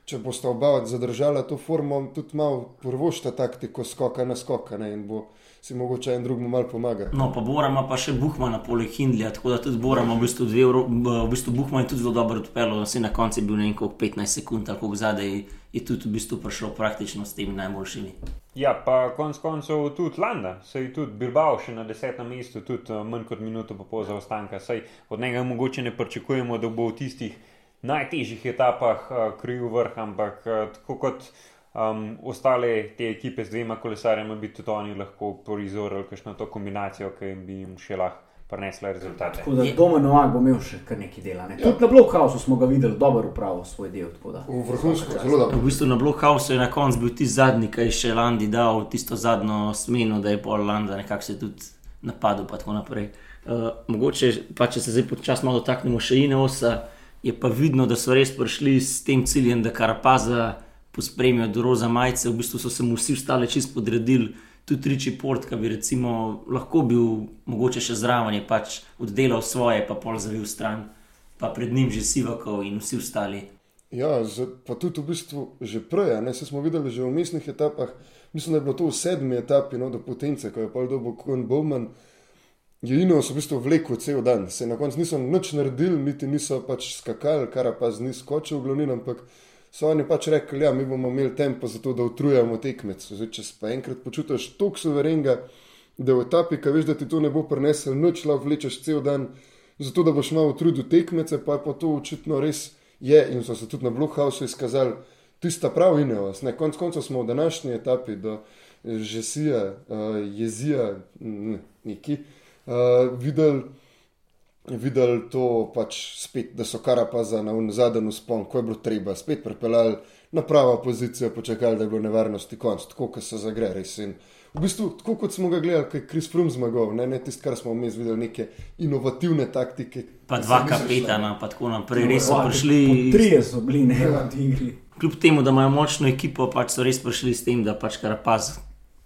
če boste oba zadržala to formo, tudi malo prvošta taktiko skoka na skoka ne, in bo si mogoče en drugemu malo pomaga. No, pa Bora ima pa še Buhmana poleg Hindlja, tako da tudi Bora ima v bistvu dve, Euro- v bistvu Buhman je tudi zelo dobro odpeljal, vse na koncu je bil ne vem koliko 15 sekund, tako zadaj je tudi v bistvu prišel praktično s temi najboljšimi. Ja, pa konec koncev tudi Landa, sej tudi Bilbao še na desetem mestu, tudi eh, manj kot minuto pa pol zaostanka. Sej od njega mogoče ne pričakujemo, da bo v tistih najtežjih etapah uh, kril vrh, ampak tako kot um, ostale te ekipe z dvema kolesarjema, bi tudi oni lahko prizorili kakšno to kombinacijo, ki bi jim še lahko prinesla rezultate. Tako da Domen Novak bo imel še kar nekaj dela. Ne? Tudi na Blokhausu smo ga videli, dobro upravil svoj del. tako da. V vrhunsko, zelo V dobro. bistvu na Blokhausu je na koncu bil ti zadnji, ki je še Landi dal tisto zadnjo smeno, da je pol Landa nekako se tudi napadel in tako naprej. Uh, mogoče pa če se zdaj počasno malo dotaknemo še Ineosa, je pa vidno, da so res prišli s tem ciljem, da Karapaza pospremijo do roza majice, v bistvu so se mu vsi ostali čist podredili. Tudi Riči Port, ki bi recimo lahko bil mogoče še zraven, je pač oddelal svoje, pa pol zavil stran, pa pred njim že Sivakov in vsi ostali. Ja, pa tudi v bistvu že prej, se smo videli že v mestnih etapah. Mislim, da je bilo to v sedmi etapi, no, do potence, ko je pol dobo Kon Bowman. Je Ineos v bistvu vlekel cel dan, se na koncu niso nič naredili, niti niso pač skakali, kar pa z ni skočil, v glavnem, ampak so oni pač rekli, ja, mi bomo imeli tempo za to, da utrujamo tekmec. Zdaj, če pa enkrat počutiš tako suverenga, da v etapi, ki veš, da ti to ne bo prenesel, noč lahko vlečeš cel dan, zato da boš malo utrudil tekmece, pa je pa to očitno res je in so se tudi na Bluehausu izkazali tista prav Ineos. Ne, konc koncev smo v današnji etapi do Žesija, uh, Jezija, mm, neki, uh, videli, videli to pač spet, da so Karapaza na zadnjem uspon, ko je bilo treba, spet pripeljali na pravo pozicijo, počakali, da je bilo nevarnosti konc, tako kot se zagre res. In v bistvu, tako kot smo ga gledali, kaj je Kris Frum zmagal, ne, ne tisto, kar smo vmes videli, neke inovativne taktike. Pa ki dva šle. kapetana, pa tako naprej. Res so Ja, prišli, Trije so bili ne v tej igri. kljub temu, da imajo močno ekipo, pač so res prišli s tem, da pač Karapaz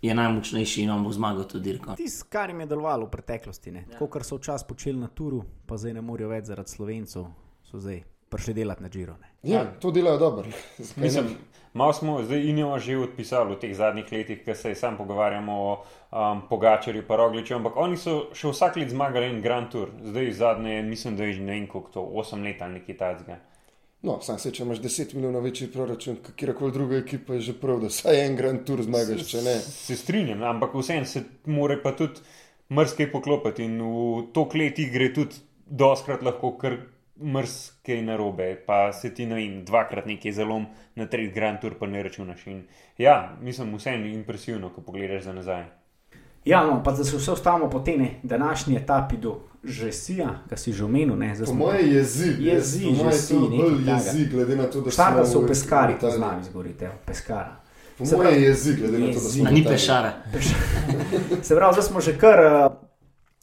je najmočnejši in on bo zmagal to dirko. Tisto, kar jim je delovalo v preteklosti, ne. tako kar so včasih počeli na turu, pa zdaj ne morejo več zaradi slovencev, so zdaj prišli delati na Giro. Ne. Ja, to delajo dobro. *laughs* Mislim, malo smo zdaj Injo že odpisali v teh zadnjih letih, ker se sam pogovarjamo o um, Pogačarju in Rogliču, ampak oni so še vsak let zmagali en Grand Tour, zdaj zadnje, mislim, da je že ne vem koliko to, 8 let ali nekaj takega. No, sam se, če imaš 10 milijonov večji proračun, kot kjerkoli druga ekipa, je že prav, da vsaj en Grand Tour zmagaš, če ne. Se strinjam, ampak vseeno se mora pa tudi mrske poklopiti in v tok let igre tudi doskrat lahko kar mrske narobe, pa se ti ne vem, dvakrat nekaj zalom na tretji Grand Tour pa ne računaš. In ja, mislim, vseeno impresivno, ko pogledaš za nazaj. Ja, no, pa da se vse ostavimo po tej današnji etapi do Žesija, ki si že omenil. Ne, Po moje jezi, Jezi, po moje že si, bolj jezi, glede na to, da Štarta so v v- Peskari, to znam izgovoriti, evo, Peskara. Po Se moje pravi- jezi, glede na to, da smo A v ni pešara. *laughs* Se pravi, zdaj smo že kar uh,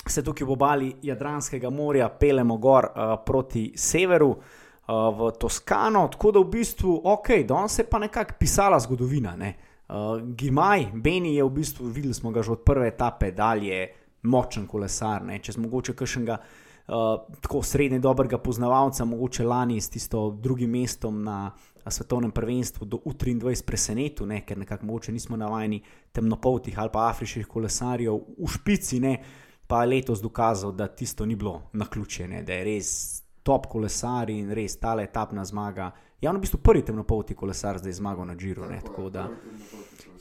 se tukaj v obali Jadranskega morja pelemo gor uh, proti severu. Uh, v Toskano, tako da v bistvu, ok, danes se je pa nekako pisala zgodovina. Ne? Uh, Gimaj, Beni je v bistvu, videli smo ga že od prve etape dalje, močen kolesar. Ne? Če smo mogoče kakšnega uh, tako srednje dobrega poznavalca, mogoče lani s tisto drugim mestom na svetovnem prvenstvu do U23 presenetil, ne? ker nekako mogoče nismo navajeni temnopoltih ali pa afriških kolesarjev v špici, ne? pa je letos dokazal, da tisto ni bilo na ključe, ne? da je res top kolesar in res tale etapna zmaga. Ja, on je v bistvu prvi temnopolti kolesar zdaj zmagal na Giro. Ne? Tako da.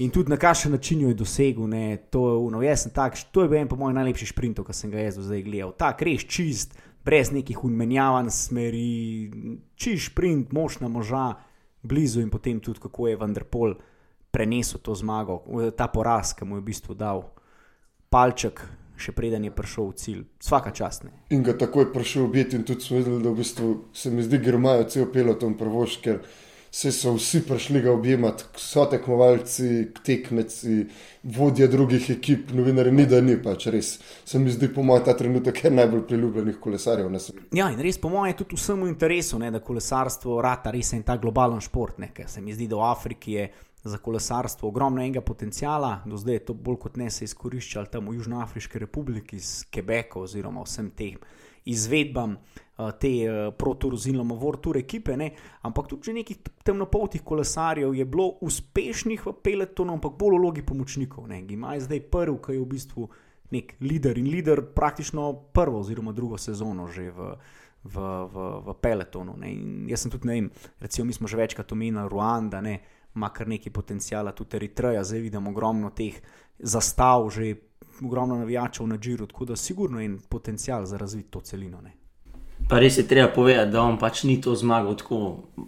In tudi na kakšen način jo je dosegel, ne, to je uno, jaz sem tak, to je bil en po mojem najlepših sprintov, ki sem ga jaz zdaj gledal. Tak, res čist, brez nekih unmenjavanj smeri, čist sprint, močna moža, blizu in potem tudi kako je Vanderpol prenesel to zmago, ta poraz, ki mu je v bistvu dal palček, še preden je prišel v cilj. Svaka čast. Ne. In ga takoj prišel objeti, in tudi smo videli, da v bistvu se mi zdi, da imajo cel peloton prvoš, ker se so vsi prišli ga objemati, so tekmovalci, tekmeci, vodje drugih ekip, novinari, ni da ni pač res. Se mi zdi, po mojem, ta trenutek je najbolj priljubljenih kolesarjev na svetu. Ja, in res po mojem je tudi vsemu interesu, ne, da kolesarstvo rata res en ta globalen šport. Ne, ker se mi zdi, da v Afriki je za kolesarstvo ogromno enega potencijala, do zdaj je to bolj kot ne se izkoriščalo tam v Južnoafriški republiki, z Quebeca oziroma vsem tem izvedbam te uh, protorozilno vortur ekipe, ne? ampak tudi nekih temnopoltih kolesarjev je bilo uspešnih v peletonu, ampak bolj v vlogi pomočnikov. Gimaj je zdaj prvi, ki je v bistvu nek lider in lider praktično prvo oziroma drugo sezono že v. V, v, v peletonu. Jaz sem tudi, ne vem, recimo, mi smo že večkrat omenili Ruanda, ne, ima kar nekaj potencijala, tudi Eritreja, zdaj vidimo ogromno teh zastav, že ogromno navijačev na Džiru, tako da sigurno je en potencial za razviti to celino. Ne. Pa res je treba povedati, da on pač ni to zmagal tako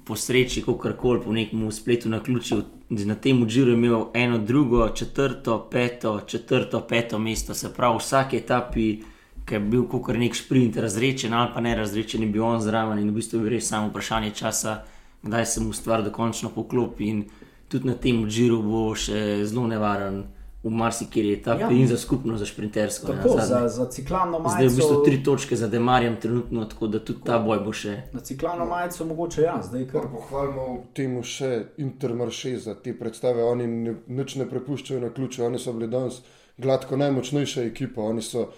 po sreči, kot kar koli po nekem spletu na ključu. Na tem Džiru je imel eno, drugo, četrto, peto, četrto, peto mesto, se pravi, vsak etapi. Ki je bil kot nek sprint, razrečen ali pa ne razrečen, in bil on zraven, in v bistvu je res samo vprašanje časa, kdaj se mu stvar dokončno poklopi. In tudi na tem Džiru bo še zelo nevaren v marsikiri etapi ja. in za skupno, za šprintersko. Tako, ja, za, za ciklamno majico. Zdaj je v bistvu tri točke za Demarjem, trenutno, tako da tudi ta boj bo še. Na ciklamno majico mogoče ja, zdaj kar. Pohvalimo temu še Intermarše za te predstave. Oni nič ne prepuščajo na ključe, oni so bili danes gladko najmočnejša ekipa. Oni so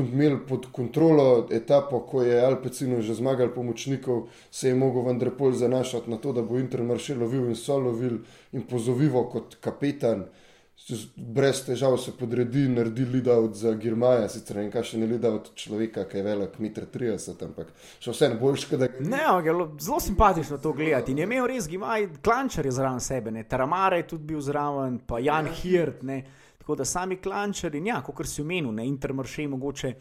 imeli pod kontrolo etapo, ko je Alpecino že zmagal pomočnikov, se je mogel Vendrepol zanašati na to, da bo Intermarše lovil in so lovil in pozovivo kot kapetan brez težav se podredi, naredi lidavt za Girmaja, sicer ne kaže ne lidavt človeka, ki je velik, meter 30, ampak še vse boljš, da ga ne. Ne, zelo simpatično to gledati. In je imel res Girmaj, klančar je zraven sebe, ne. Taramare je tudi bil zraven, pa Jan Hirt, ne. Tako da sami klančari, ja, kot si omenil, ne, Intermarše mogoče.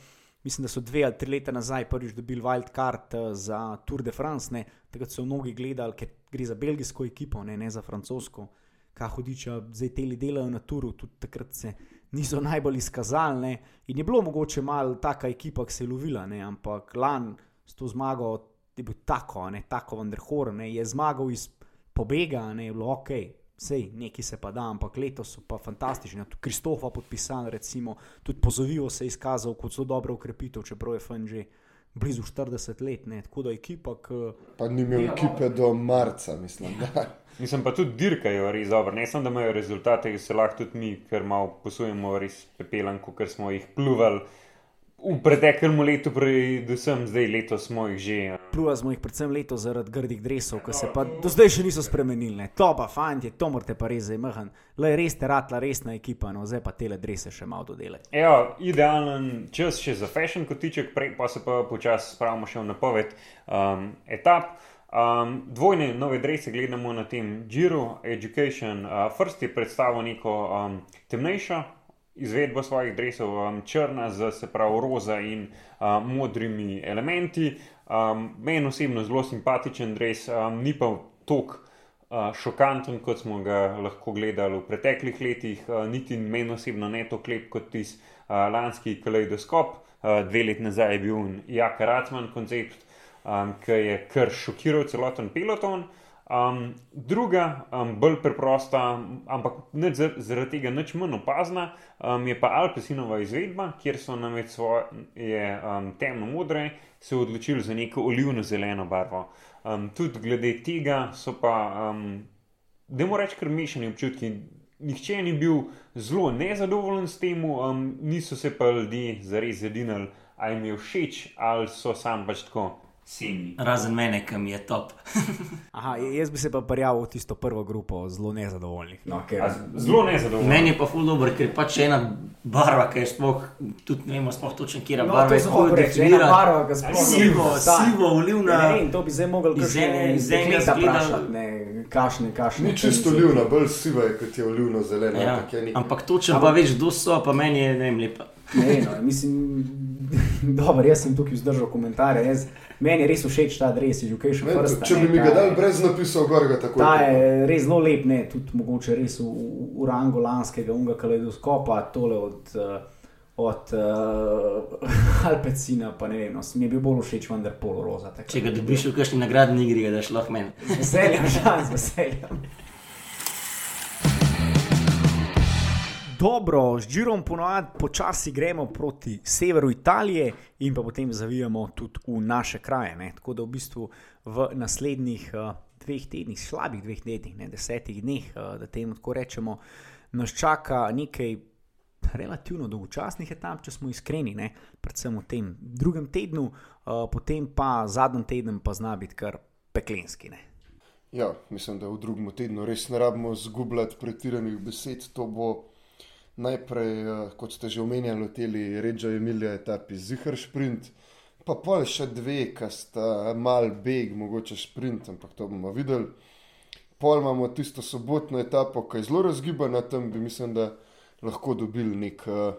Mislim, da so dve ali tri leta nazaj prvič dobili wildcard eh, za Tour de France. Takrat so mnogi gledali, ker gre za belgijsko ekipo, ne, ne za francosko kaj hodiča, zdaj te ljudje delajo na turu, tudi takrat se niso najbolj izkazali. In je bilo mogoče malo taka ekipa, ki se je lovila, ne? ampak lan s to zmago je bil tako, ne? tako vendar ne? je zmagal iz pobega, ne je bilo ok. Sej, neki se pa da, ampak letos so pa fantastični. Tudi Kristofa podpisan, recimo, tudi pozovijo se je izkazal kot zelo dobro ukrepitev, čeprav je FNG blizu 40 let, ne? tako da ekipa. K... Pa ni imel ekipe do marca, mislim. Mislim pa tudi dirkajo res dobro. Ne samo, da imajo rezultate, ki se lahko tudi mi, ker malo posujemo res pepelanko, ker smo jih pluvali. V preteklem letu, predvsem zdaj letos, smo jih že. Pluva smo jih predvsem letos zaradi grdih drevesov, ki se pa do zdaj še niso spremenili. To pa, fanti, to morate pa res zdaj mehen. Le res te ratla, resna ekipa, no zdaj pa tele drevese še malo dodele. Evo, idealen čas še za fashion kotiček, prej pa se pa počasi spravimo še v napoved um, etap. Um, dvojne nove drevese gledamo na tem Giro Education. Uh, First je predstavil neko um, temnejšo izvedbo svojih drevesov, um, črna z se pravi roza in um, modrimi elementi. Um, Meni osebno zelo simpatičen dreves, um, ni pa tok. Uh, šokanten, kot smo ga lahko gledali v preteklih letih, uh, niti meni osebno ne tako lep kot tisti uh, lanski kaleidoskop. Uh, dve leti nazaj je bil Jak Ratman koncept, um, ki je kar šokiral celoten peloton. Um, druga, um, bolj preprosta, ampak zaradi tega nič manj opazna, um, je pa Alpesinova izvedba, kjer so namreč svoje um, temno modre se odločili za neko olivno-zeleno barvo. Um, tudi glede tega so pa, um, da moramo reči, kar mešani občutki. Nihče ni bil zelo nezadovoljen s tem, um, niso se pa ljudje zares zedinili, ali jim je všeč, ali so sam pač tako. Semi. Razen mene, ki mi je top. *laughs* Aha, jaz bi se pa prijavil v tisto prvo grupo zelo nezadovoljnih. No, ker... Zelo nezadovoljnih. Meni je pa ful dobro, ker pač ena barva, ki je sploh, tudi ne vemo, sploh točno, kje je no, barva. To je reči, ena barva, ki sploh sivo, sivo, olivna. Ne, in to bi zdaj mogel iz ene, iz enega zgleda. Ne, kašne, kašne. Ni čisto olivna, bolj siva je, kot je olivno zelena. Ja. Ampak točno pa veš, kdo so, pa meni je ne vem lepa. Ne, no, mislim, *laughs* dobro, jaz sem tukaj vzdržal komentarje. Meni je res všeč ta adres, education ne, first. Če bi mi ga dal brez napisov, gor ga tako. Ta je res zelo lep, ne, tudi mogoče res v, v rangu lanskega unga kaleidoskopa, tole od, uh, od uh, *laughs* Alpecina, pa ne vem, no, mi je bil bolj všeč, vendar polo roza. Če ga dobiš v kakšni nagradni igri, ga daš lahko meni. Z veseljem, *laughs* žal, z veseljem. Dobro, z Džirom ponovadi počasi gremo proti severu Italije in pa potem zavijamo tudi v naše kraje. Ne? Tako da v bistvu v naslednjih uh, dveh tednih, slabih dveh tednih, ne desetih dneh, uh, da temu tako rečemo, nas čaka nekaj relativno dolgočasnih etap, če smo iskreni, ne? predvsem v tem drugem tednu, uh, potem pa zadnji teden pa zna biti kar peklenski. Ne? Ja, mislim, da v drugem tednu res ne rabimo zgubljati pretiranih besed. To bo najprej, uh, kot ste že omenjali, teli Reggio Emilia etapi Zihar sprint, pa pol še dve, ki sta mal beg, mogoče sprint, ampak to bomo videli. Pol imamo tisto sobotno etapo, ki je zelo razgibana, tam bi mislim, da lahko dobili neko uh,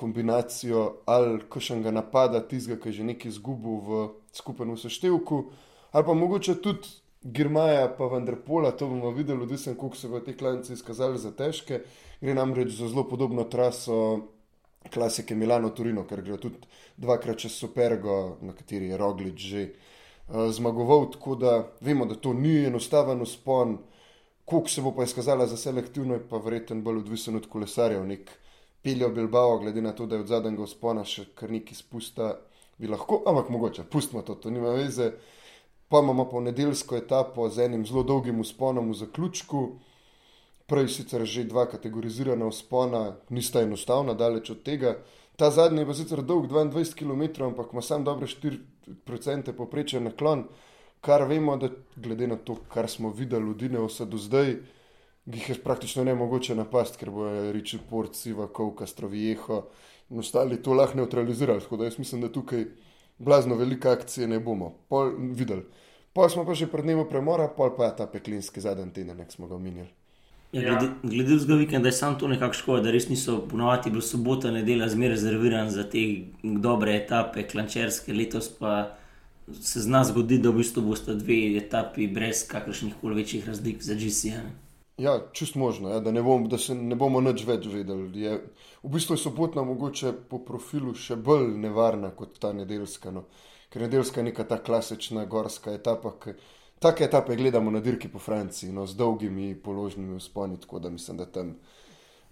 kombinacijo ali kakšnega napada, tistega, ki je že nekaj izgubil v skupnem seštevku, ali pa mogoče tudi Girmaja, pa vendar pola, to bomo videli, da sem koliko se bo te klanice izkazali za težke. Gre namreč za zelo podobno traso klasike Milano-Torino, ker gre tudi dvakrat čez Supergo, na kateri je Roglič že uh, zmagoval, tako da vemo, da to ni enostaven uspon. Kako se bo pa izkazala za selektivno, je pa verjetno bolj odvisen od kolesarjev. Nek peljo Bilbao, glede na to, da je od zadnjega spona še kar nekaj spusta, bi lahko, ampak mogoče, pustimo to, to nima veze. Pa imamo pa nedeljsko etapo z enim zelo dolgim usponom v zaključku. Prej sicer že dva kategorizirana uspona, nista enostavna, daleč od tega. Ta zadnji je pa sicer dolg 22 km, ampak ima sam dobre 4% poprečen naklon kar vemo, da glede na to, kar smo videli v Dineosu do zdaj, jih je praktično ne mogoče napasti, ker bojo reči Port, Siva, Kovka, Strovijeho in ostali to lahko neutralizirali. Tako da jaz mislim, da tukaj blazno velike akcije ne bomo pol videli. Pa smo pa že pred dnevom premora, pol pa je ta peklinski zadnji teden, ki smo ga omenjali. Ja, glede glede vzga vikenda je samo to nekako škoda, da res niso ponovadi bil sobota, nedelja zmeraj rezerviran za te dobre etape, klančerske, letos pa se zna zgoditi, da v bistvu boste dve etapi brez kakršnih koli večjih razlik za GCN. Ja, čust možno, ja, da, ne bom, da se ne bomo nič več vedeli. Je, v bistvu je sobotna mogoče po profilu še bolj nevarna kot ta nedeljska. No. Ker nedeljska je neka ta klasična gorska etapa. Take etape gledamo na dirki po Franciji, no, z dolgimi položnimi usponi, tako da mislim, da tam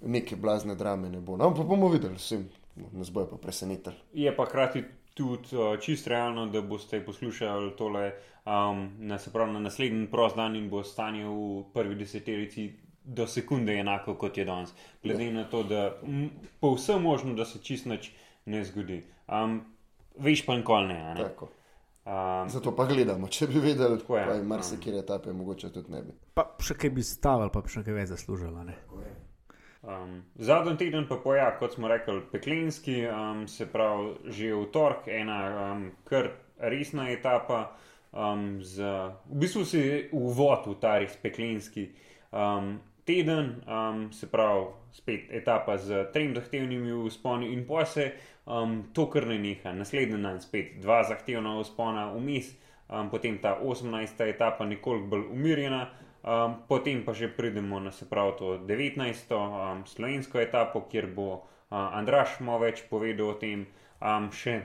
neke blazne drame ne bo. No, ampak bomo videli, vsem nas bojo pa presenetili. Je pa hkrati tudi uh, čist realno, da boste poslušali tole um, na, pravi, na naslednji prost dan in bo stanje v prvi deseterici do sekunde enako kot je danes. Glede ja. na to, da povsem možno, da se čist nič ne zgodi. Um, veš pa nikoli ne. ne? Um, Zato pa gledamo, če bi vedeli, kako je. Marsikaj um. etape, mogoče tudi ne bi. Pa še kaj bi stavili, pa še kaj več zaslužili. Um, Zadnji teden pa poja, kot smo rekli, peklenski, um, se pravi, že v torek, ena um, kar resna etapa. Um, z, v bistvu si uvod v ta res peklenski um, teden, um, se pravi, spet etapa z trem zahtevnimi usponi in pa se um, to kar ne neha. Naslednji dan spet dva zahtevna uspona, vmes, um, potem ta 18. etapa nekoliko bolj umirjena. Um, potem pa že pridemo na se pravi to 19. Um, slovensko etapo, kjer bo uh, Andraš malo več povedal o tem, um, še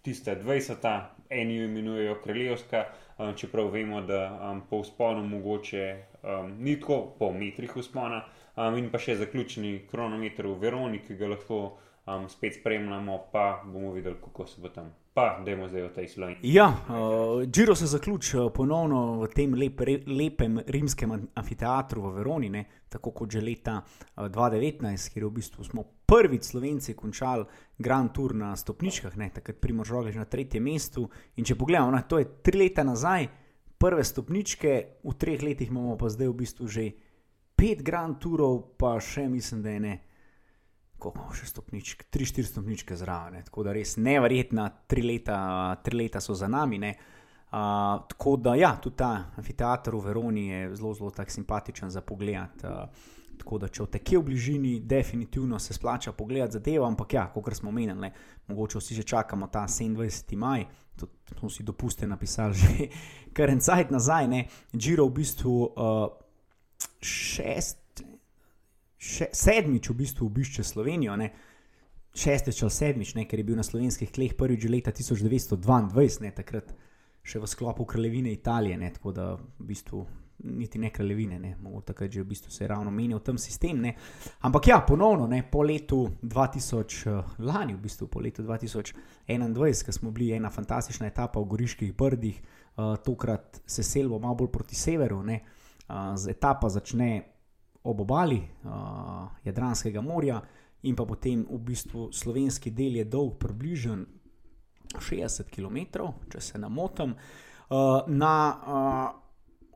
tiste 20. eni jo imenujejo kraljevska, um, čeprav vemo, da um, po usponu mogoče um, ni tako, po metrih uspona, um, in pa še zaključni kronometer v Veroni, ki ga lahko um, spet spremljamo, pa bomo videli, kako se bo tam Pa, da imamo zdaj v tej Sloveniji. Ja, uh, Giro se zaključi ponovno v tem lep, re, lepem rimskem amfiteatru v Veroni, ne? tako kot že leta uh, 2019, kjer v bistvu smo prvič Slovenci končali Grand Tour na stopničkah, ne? takrat Primož Roglič na tretjem mestu. In če pogledamo, na, to je tri leta nazaj, prve stopničke, v treh letih imamo pa zdaj v bistvu že pet Grand Tourov, pa še mislim, da je ne kako imamo še tri, štiri stopničke zraven. Tako da res nevrjetna, tri leta, tri leta so za nami. Uh, tako da, ja, tudi ta amfiteater v Veroni je zelo, zelo tak simpatičen za pogled. Uh, tako da, če te kje v bližini, definitivno se splača pogledati zadevo, ampak ja, kot smo menili, mogoče vsi že čakamo ta 27. maj. To si dopuste napisali že *laughs* kar en cajt nazaj, ne, Giro v bistvu uh, šest še, sedmič v bistvu obišče Slovenijo, ne? šestič ali sedmič, ne? ker je bil na slovenskih tleh prvič leta 1922, ne? takrat še v sklopu kraljevine Italije. Ne? Tako da v bistvu niti ne kraljevine, ne, mogoče takrat že v bistvu se je ravno menil tam sistem. Ne. Ampak ja, ponovno, ne, po letu 2000, uh, lani v bistvu, po letu 2021, ko smo bili ena fantastična etapa v Goriških brdih, uh, tokrat se selimo malo bolj proti severu, ne, uh, z etapa začne ob obali uh, Jadranskega morja. In pa potem v bistvu slovenski del je dolg približno 60 km, če se ne motim. Uh, na uh,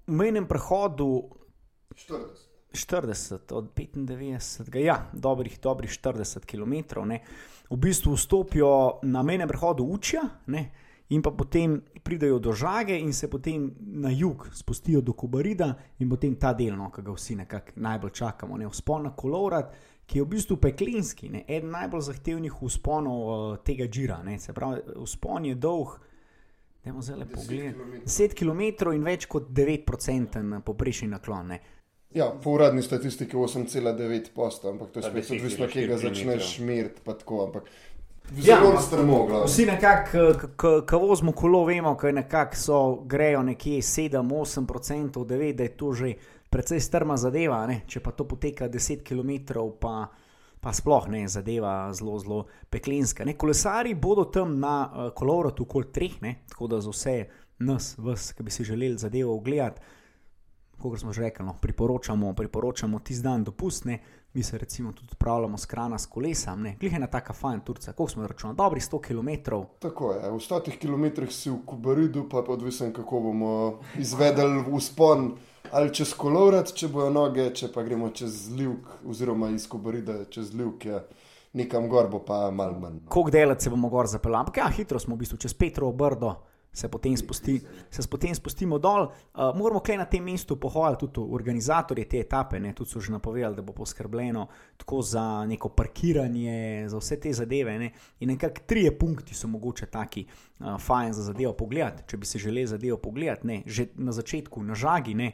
mejnem prehodu 40. 40 od 95, ja, dobrih, dobrih 40 km, ne, v bistvu vstopijo na mejnem prehodu Učja, ne, in pa potem pridejo do Žage in se potem na jug spustijo do Kubarida in potem ta del, no, ki ga vsi nekako najbolj čakamo, ne, vzpon na Kolorat, ki je v bistvu peklinski, ne, eden najbolj zahtevnih vzponov uh, tega žira. Ne, se pravi, vzpon je dolg. Dajmo zdaj pogledati. 10 km in več kot 9% poprečni naklon. Ne. Ja, po uradni statistiki 8,9 posta, ampak to je spet 10 odvisno, kje ga začneš meriti. pa tako, Ampak zelo ampak strmo, glavno. Vsi nekako, ko vozimo kolo, vemo, da nekako so, grejo nekje 7-8%, da ve, da je to že precej strma zadeva. Ne? Če pa to poteka 10 km, pa, pa sploh ne zadeva zelo, zelo peklinska. Ne? Kolesari bodo tam na uh, kolovratu okoli treh, ne? tako da za vse nas, vas, ki bi si želeli zadevo ogledati. Kot smo že rekli, no, priporočamo, priporočamo tisti dan dopustne, mi se recimo tudi odpravljamo s krana s kolesom, glih je ena taka fajn Turca, koliko smo računali, dobrih 100 km. Tako je, v 100 km si v Kubaridu, pa je odvisen, kako bomo izvedeli vzpon ali čez kolovrat, če bojo noge, če pa gremo čez Livk, oziroma iz Kubarida čez Livk, je nekam gor, bo pa mal manj. no. Koliko delati se bomo gor zapeljali, ampak ja, hitro smo v bistvu čez Petrovo brdo. Se potem, spusti, se potem spustimo dol. Uh, moramo kaj na tem mestu pohvaliti tudi organizatorje te etape. Ne, tudi so že napovedali, da bo poskrbljeno tako za neko parkiranje, za vse te zadeve. Ne. In nekako trije punkti so mogoče taki uh, fajn za zadevo pogledati. Če bi si želeli zadevo pogledati, ne, že na začetku, na žagi, ne,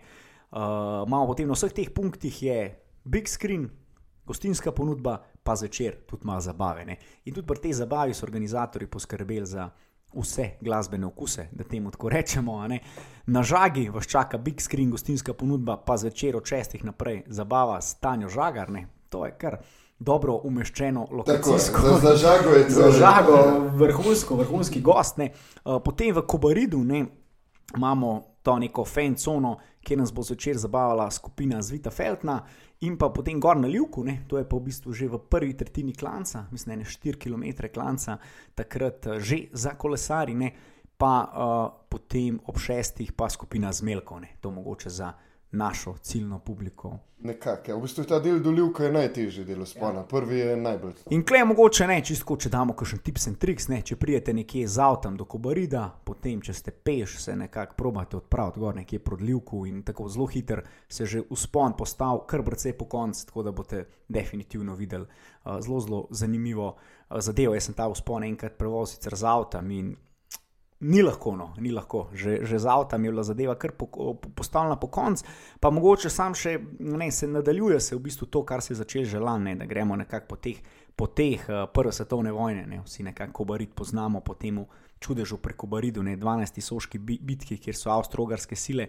uh, imamo potem na vseh teh punktih je big screen, gostinska ponudba, pa zvečer tudi malo zabave. Ne. In tudi pri tej zabavi so organizatori poskrbeli za vse glasbene okuse, da temu tako rečemo. ne. Na žagi vas čaka big screen, gostinska ponudba, pa zvečer od šestih naprej zabava s Tanjo Žagarne. To je kar dobro umeščeno Tako lokacijsko. za, za žago je to. *laughs* Za žago, vrhunsko, vrhunski gost. Ne. Uh, Potem v Kobaridu ne, imamo to neko fancono, kjer nas bo zvečer zabavala skupina Zvita Feltna, in pa potem gor na Ljubku, ne, to je pa v bistvu že v prvi tretjini klanca, mislim, ne 4 km klanca, takrat eh, že za kolesari, ne, pa uh, potem ob šestih pa skupina Zmelkov, ne, to mogoče za našo ciljno publiko. Nekako, ja. v bistvu ta del dolivka je najtežji del spona, prvi je najbolj. In klej mogoče ne, čisto če damo kakšen tips in triks, ne, če prijete nekje z avtom do Kobarida, potem če ste peš, se nekako probate odpraviti gor nekje proti Ljubku in tako zelo hiter se že uspon postav, kar precej po koncu, tako da boste definitivno videli uh, zelo, zelo zanimivo uh, zadevo. Jaz sem ta uspon enkrat prevozil z avtom in Ni lahko, no, ni lahko. Že, že z avtom je bila zadeva kar po, po, postavljena po koncu, pa mogoče sam še ne, se nadaljuje se v bistvu to, kar se je začelo že lani, da gremo nekako po teh, po teh uh, prve svetovne vojne, ne, vsi nekako Kobarid poznamo po tem čudežu preko Baridu, ne, 12. soški bi, bitki, kjer so avstro-ogarske sile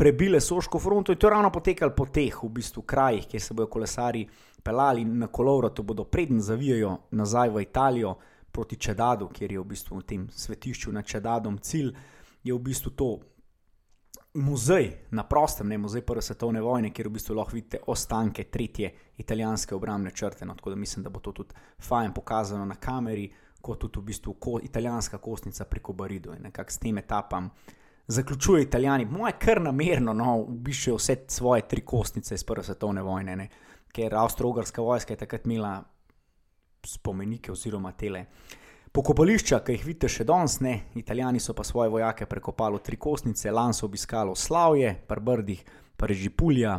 prebile soško fronto in to je ravno potekalo po teh v bistvu krajih, kjer se bodo kolesari pelali na kolovratu, bodo preden zavijajo nazaj v Italijo proti Čedadu, kjer je v bistvu v tem svetišču nad Čedadom cilj, je v bistvu to muzej na prostem, ne muzej Prve svetovne vojne, kjer v bistvu lahko vidite ostanke tretje italijanske obrambne črte. No, tako da mislim, da bo to tudi fajn pokazano na kameri, kot tudi v bistvu ko, italijanska kostnica preko Baridu in nekako s tem etapam. Zaključuje Italijani, moje kar namerno, no, ubišajo vse svoje tri kostnice iz Prve svetovne vojne, ne, ker Avstro-Ugarska vojska je takrat imela spomenike oziroma tele. Pokopališča, ki jih vidite še danes, ne, italijani so pa svoje vojake prekopali v tri kostnice, lani so obiskali Slavje, Prbrdih, Parežipulja,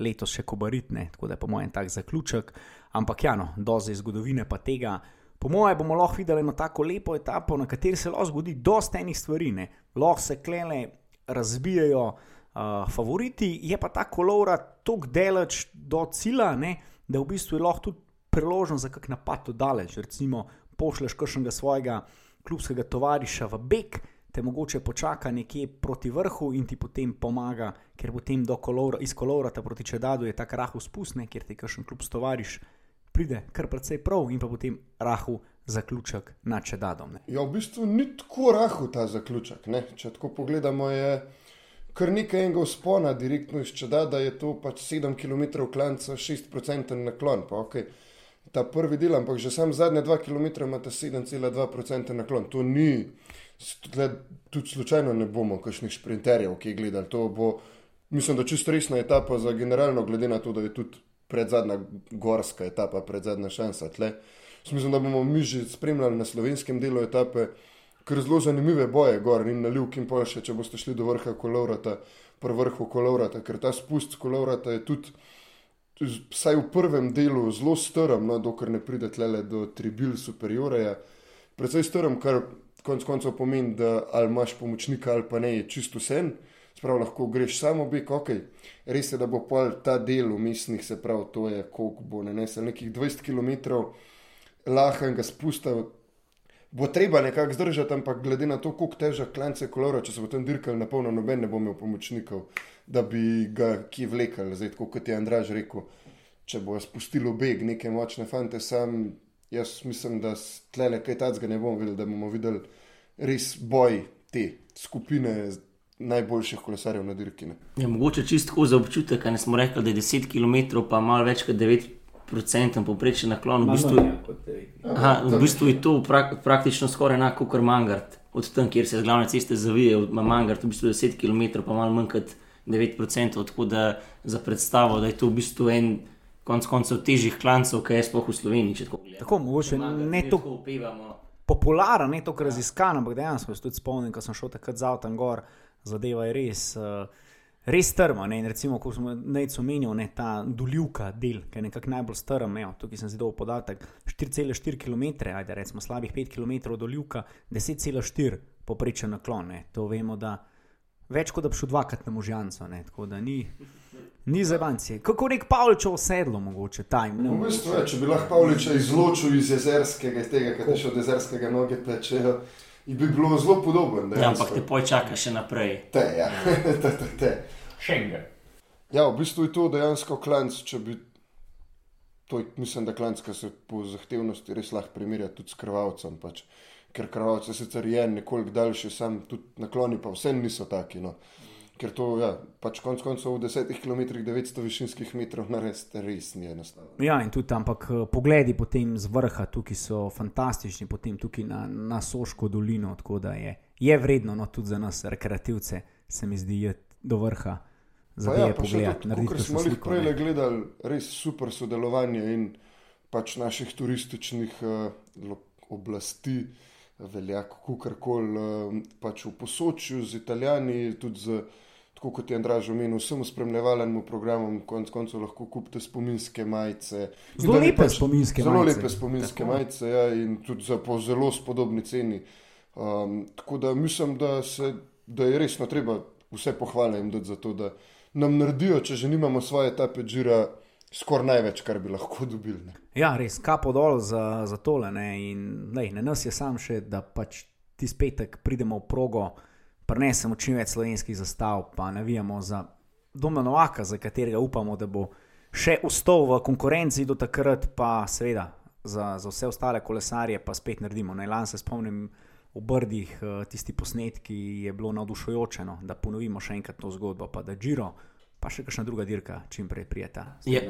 letos še Kobaritne, tako da je po mojem tak zaključek. Ampak ja, no, doze zgodovine pa tega. Po mojem bomo lahko videli eno tako lepo etapo, na kateri se lahko zgodi dosta enih stvari, ne. lahko se klele razbijajo uh, favoriti, je pa ta kolovra tako daleč do cilja, ne, da v bistvu je lahko tudi priložnost za kak napad od daleč. Recimo, pošleš kakšnega svojega klubskega tovariša v beg, te mogoče počaka nekje proti vrhu in ti potem pomaga, ker potem kolora, iz kolorata proti čedadu je ta rahu spustne, ker ti kakšen klub stovariš, pride kar precej prav in pa potem rahu zaključek na čedadom. Ja, v bistvu ni tako rahu ta zaključek. Ne? Če tako pogledamo, je kar nekaj enega spona, direktno iz čedada je to pač 7 km klanca, 6% naklon. Pa, okay. Ta prvi del, ampak že sam zadnje 2 km ima ta 7,2% naklon. To ni, tudi slučajno ne bomo kakšnih sprinterjev, ki gledali. To bo, mislim, da čisto resna etapa za generalno, glede na to, da je tudi predzadnja gorska etapa, predzadnja šansa. Tle. Mislim, da bomo mi že spremljali na slovenskem delu etape, ker zelo zanimive boje gor in na Ljubki in Polše, če boste šli do vrha kolovrata, pri vrhu kolovrata, ker ta spust kolovrata je tudi, vsaj v prvem delu, zelo strm, no, dokler ne pride tle do tribil superioreja. Predvsej strm, kar konec koncev pomeni, da ali imaš pomočnika ali pa ne, je čisto sen. Sprav lahko greš samo bik, ok. Res je, da bo pol ta del umestnih, se pravi, to je koliko bo ne nesel, nekih 20 km lahkega spusta, bo treba nekako zdržati, ampak glede na to, koliko težak klance kolora, če se bo tam dirkal na polno, noben ne bo imel pomočnikov, da bi ga ki vlekel, zdaj kot je Andraž rekel, če bo spustil beg neke močne fante, sam jaz mislim, da tlele kaj tacga ne bomo videli, da bomo videli res boj te skupine. Najboljših kolesarjev na dirki. Ja, mogoče čisto za občutek, kaj smo rekli, da je 10 km, pa malo več kot 9 procenten poprečen naklon. V bistvu, aha, v bistvu je to prak, praktično skoraj enako kot Mangard. Od tam, kjer se z glavne ceste zavije, ima Mangard v bistvu 10 km, pa malo manj kot 9 procentov. Tako da za predstavo, da je to v bistvu en konc koncev težjih klancev, kaj je sploh v Sloveniji. Tako, tako mogoče ne to popularen, ne to raziskano, ampak dejansko se tudi spomnim, ko sem šel takrat za avtom gor, zadeva je res. Uh, res strma. Ne? Recimo, ko smo najcu omenili ta doljivka del, ki je nekako najbolj strm. Ja, tukaj sem zidal podatek 4,4 km, ajde recimo slabih 5 km doljivka, 10,4 poprečen naklon. Ne? To vemo, da več kot da bi šel dvakrat na možjanco. Tako da ni. Ni za banci. Kako nek Pavličev sedlo, mogoče tajm. No, v bistvu, je, če bi lahko Pavliča izločil iz jezerskega, iz tega, kar še od jezerskega noge tečejo, bi bilo zelo podobno. Ja, ampak te počaka še naprej. Te, ja. *laughs* te, te, te. Schengen. Ja, v bistvu je to dejansko klanc, če bi. To je, mislim, da klanc, ki se po zahtevnosti res lahko primerja tudi s krvavcem. Pač. Ker krvavce sicer je nekoliko daljši, sam tudi nakloni, pa vse niso taki. No. Ker to, ja, pač konc koncev v 10 km 900 višinskih metrov narediti res ni enostavno. Ja, in tudi ampak eh, pogledi potem z vrha tukaj so fantastični, potem tukaj na, na Soško dolino, tako da je, je vredno, no tudi za nas, rekreativce, se mi zdi, do vrha za ja, pogled. Ker smo jih prej gledali, res super sodelovanje in pač naših turističnih uh, oblasti, velja kakorkoli, uh, pač v posočju z Italijani, tudi z, tako kot je Andraž omenil, vsem spremljevalnim programom, konec koncev lahko kupite spominske majice. Zelo lepe pač, spominske zelo majice. Zelo lepe spominske tako. majice ja, in tudi za po zelo spodobni ceni. Um, tako da mislim, da, se, da je resno treba vse pohvale jim dati za to, da nam naredijo, če že nimamo svoje etape, žira skoraj največ, kar bi lahko dobili. Ne. Ja, res, kapo dol za, za tole. Ne. In lej, na nas je sam še, da pač ti spetek pridemo v progo, prenesemo čim več slovenskih zastav, pa navijamo za Doma Novaka, za katerega upamo, da bo še ustal v konkurenci do takrat, pa seveda za, za vse ostale kolesarje pa spet naredimo. Naj lan se spomnim v Brdih, eh, tisti posnetki, je bilo navdušujoče, no, da ponovimo še enkrat to zgodbo, pa da Džiro, pa še kakšna druga dirka, čim prej prijeta. Je,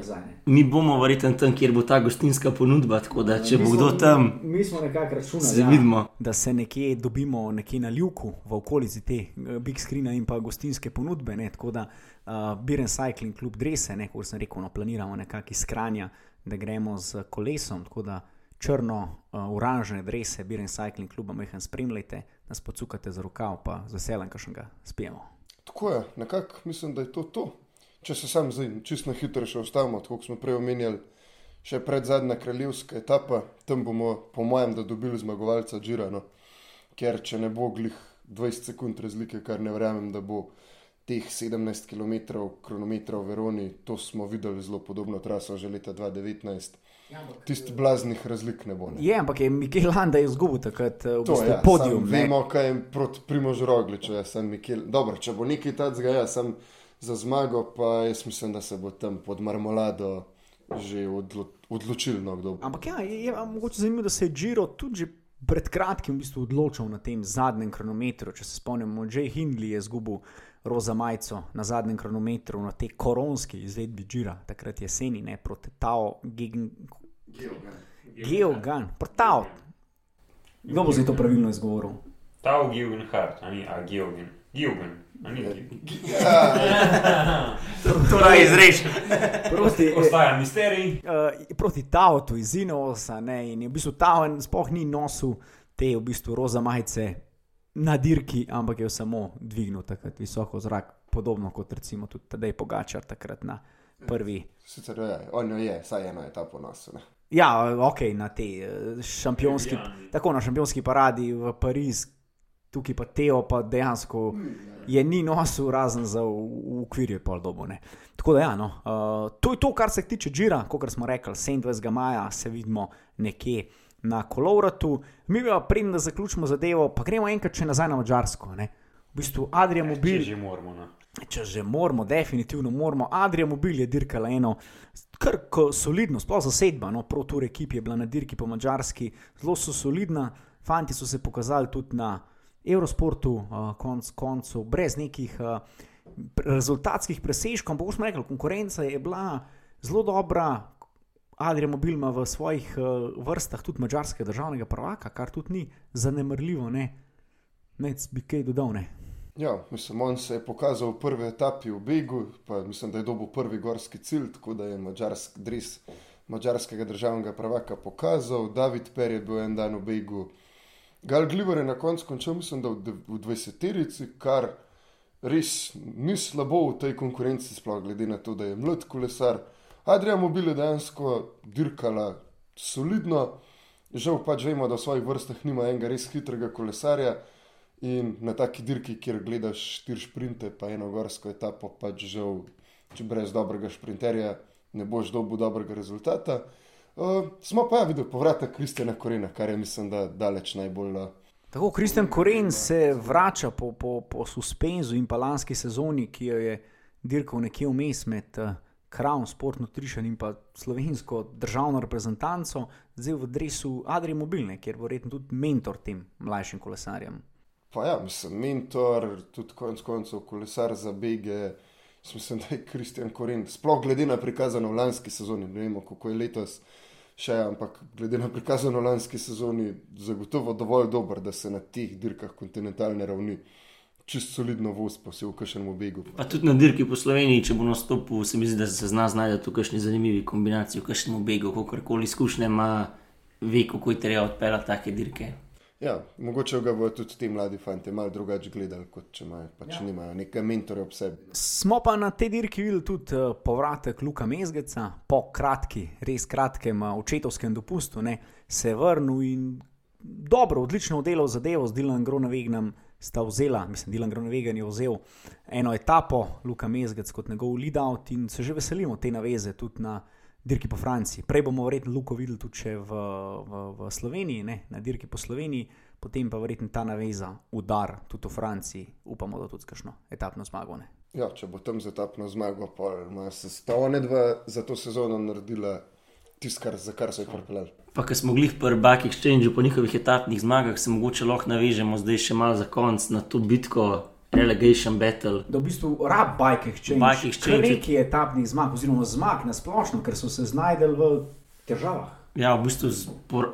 mi bomo verjetno tam, kjer bo ta gostinska ponudba, tako da če bo kdo tam. Mi smo nekako računali, da, da se nekje dobimo nekje na Ljuku, v okolici te uh, Big Screena in pa gostinske ponudbe. Ne, tako da uh, Biren Cycling Club Drese, ne, kot sem rekel, no, planiramo nekako iz Kranja, da gremo z kolesom črno-oranžne uh, drese, Biren Cycling Club, majhen spremljajte, nas pocukate za rokav, pa z veseljem, kar še ga spijemo. Tako je, nekako mislim, da je to to. Če se sam zdaj čisto hitro še ostavimo, kot smo prej omenjali, še pred zadnja kraljevska etapa, tam bomo, po mojem, da dobili zmagovalca Džirano, ker če ne bo glih 20 sekund razlike, kar ne verjamem, da bo, teh 17 km kronometra v Veroni, to smo videli zelo podobno traso že leta 2019. Tisti blaznih razlik ne bo. Ne. Je, ampak je Mikel Landa izgubil takrat uh, v To, bistvu ja, podium. sam ne. Vemo, kaj je proti Primožu Rogliču. Jaz sem Mikel. Dobro, če bo nekaj tacga, ja, sem za zmago, pa jaz mislim, da se bo tam pod marmolado že odlo odločil, no, kdo. Ampak ja, je, je mogoče zanimivo, da se je Giro tudi pred kratkim v bistvu odločil na tem zadnjem kronometru. Če se spomnimo, Jay Hindley je izgubil roza majico na zadnjem kronometru na tej koronski izvedbi Gira, takrat jeseni, ne proti Tao Gegen. Geogan, protao. Kdo bo zdaj to pravilno izgovoril? Tau Gilgenhardt, a ni, a Gilgen. Gilgen, a ni Gilgen. *laughs* To naj izrečem. Proti, Ostaja misterij. uh, proti Taotu iz Inosa, ne, in v bistvu Tao sploh ni nosil te v bistvu roza majice na dirki, ampak je samo dvignil takrat visoko zrak, podobno kot recimo tudi tedaj Pogačar takrat na prvi. Sicer je, on jo je, saj eno etapo nosil. ne. Ja, ok, na tej eh, šampionski, tako na šampionski paradi v Pariz, tukaj pa Teo pa dejansko je ni nosil, razen za okvirju pol dobo. Ne. Tako da, ja, no, uh, to je to, kar se tiče Džira, kot smo rekli, 27. maja se vidimo nekje na Kolovratu. Mi pa predem, da zaključimo zadevo, pa gremo enkrat še nazaj na Mačarsko. Ne. V bistvu Adrija Mobil. Če že moramo. No. Če že moramo, definitivno moramo. Adrija Mobil je dirkala eno, kar ko solidno, sploh za sedma, no, Pro Tour ekip je bila na dirki po Mačarski, zelo so solidna, fanti so se pokazali tudi na Eurosportu, uh, konc koncev, brez nekih uh, rezultatskih presežkov, ampak kot smo rekli, konkurenca je bila zelo dobra. Adrija Mobil ima v svojih uh, vrstah tudi mačarskega državnega prvaka, kar tudi ni zanemrljivo, ne, ne bi kaj dodal. Ne. Ja, mislim, on se je pokazal v prvi etapi v Begu, pa mislim, da je dobil prvi gorski cilj, tako da je mačarski dres mačarskega državnega prvaka pokazal. David Per je bil en dan v Begu. Gal Gliver je na koncu končal, mislim, da v 20-terici, kar res ni slabo v tej konkurenci, sploh glede na to, da je mlad kolesar. Adrian Mobil je dejansko dirkala solidno, žal pač vemo, da v svojih vrstah nima enega res hitrega kolesarja. In na taki dirki, kjer gledaš štiri šprinte, pa eno gorsko etapo, pač žal, če brez dobrega šprinterja ne boš dobil dobrega rezultata. Uh, smo pa ja videli povratek Kristjana Korena, kar je mislim, da daleč najbolj. Uh, Tako Kristjan Koren se vrača po, po, po suspenzu in pa lanski sezoni, ki jo je dirkal nekje vmes med uh, Crown, Sport Nutrition in pa slovensko državno reprezentanco, zdaj v dresu Adrije Mobilne, kjer bo verjetno tudi mentor tem mlajšim kolesarjem. pa ja, mislim, mentor, tudi konec koncev kolesar za bege. Mislim, da je Kristjan Koren, sploh glede na prikazano v lanski sezoni, ne vemo, kako je letos še, ampak glede na prikazano v lanski sezoni, zagotovo dovolj dober, da se na teh dirkah kontinentalne ravni čist solidno voz, pa se v kažem begu. Pa tudi na dirki po Sloveniji, če bo nastopil, se mi zdi, da se zna znajti v kakšni zanimivi kombinaciji, v kakšnem begu, kakorkoli izkušnje ima, ve, kako je treba odpeljati take dirke. Ja, mogoče ga bodo tudi ti mladi fanti malo drugače gledali, kot če imajo, pač ja. nimajo nekaj mentorja ob sebi. Smo pa na tej dirki videli tudi uh, povratek Luka Mezgeca, po kratki, res kratkem uh, očetovskem dopustu, ne, se je vrnil in dobro, odlično oddelal zadevo z Dilanom Gronevegnom. Sta vzela, mislim, Dilan Gronevegen je vzel eno etapo, Luka Mezgec kot njegov lead-out in se že veselimo te naveze tudi na dirki po Franciji. Prej bomo verjetno Luko videli tudi v, v, v Sloveniji, ne, na dirki po Sloveniji, potem pa verjetno ta naveza, udar tudi v Franciji, upamo, da tudi s kakšno etapno zmago. Ne. Ja, če bo tam zatapno zmago, pa ima se sta one dva za to sezono naredila tisto, kar, za kar so jih pripeljali. Pa, ker smo glih pri Buck Exchange po njihovih etapnih zmagah, se mogoče lahko navežemo zdaj še malo za konec na to bitko, Relegation Battle. da v bistvu rab Bike Exchange, Bike Exchange je- neki etapnih zmag, oziroma zmag na splošno, ker so se znašli v težavah. Ja, v bistvu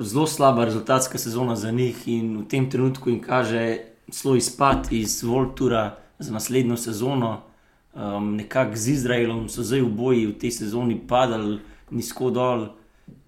zelo slaba rezultatska sezona za njih in v tem trenutku jim kaže zelo izpad iz Voltura za naslednjo sezono. Um, nekako z Izraelom so zdaj v boji v tej sezoni padali nizko dol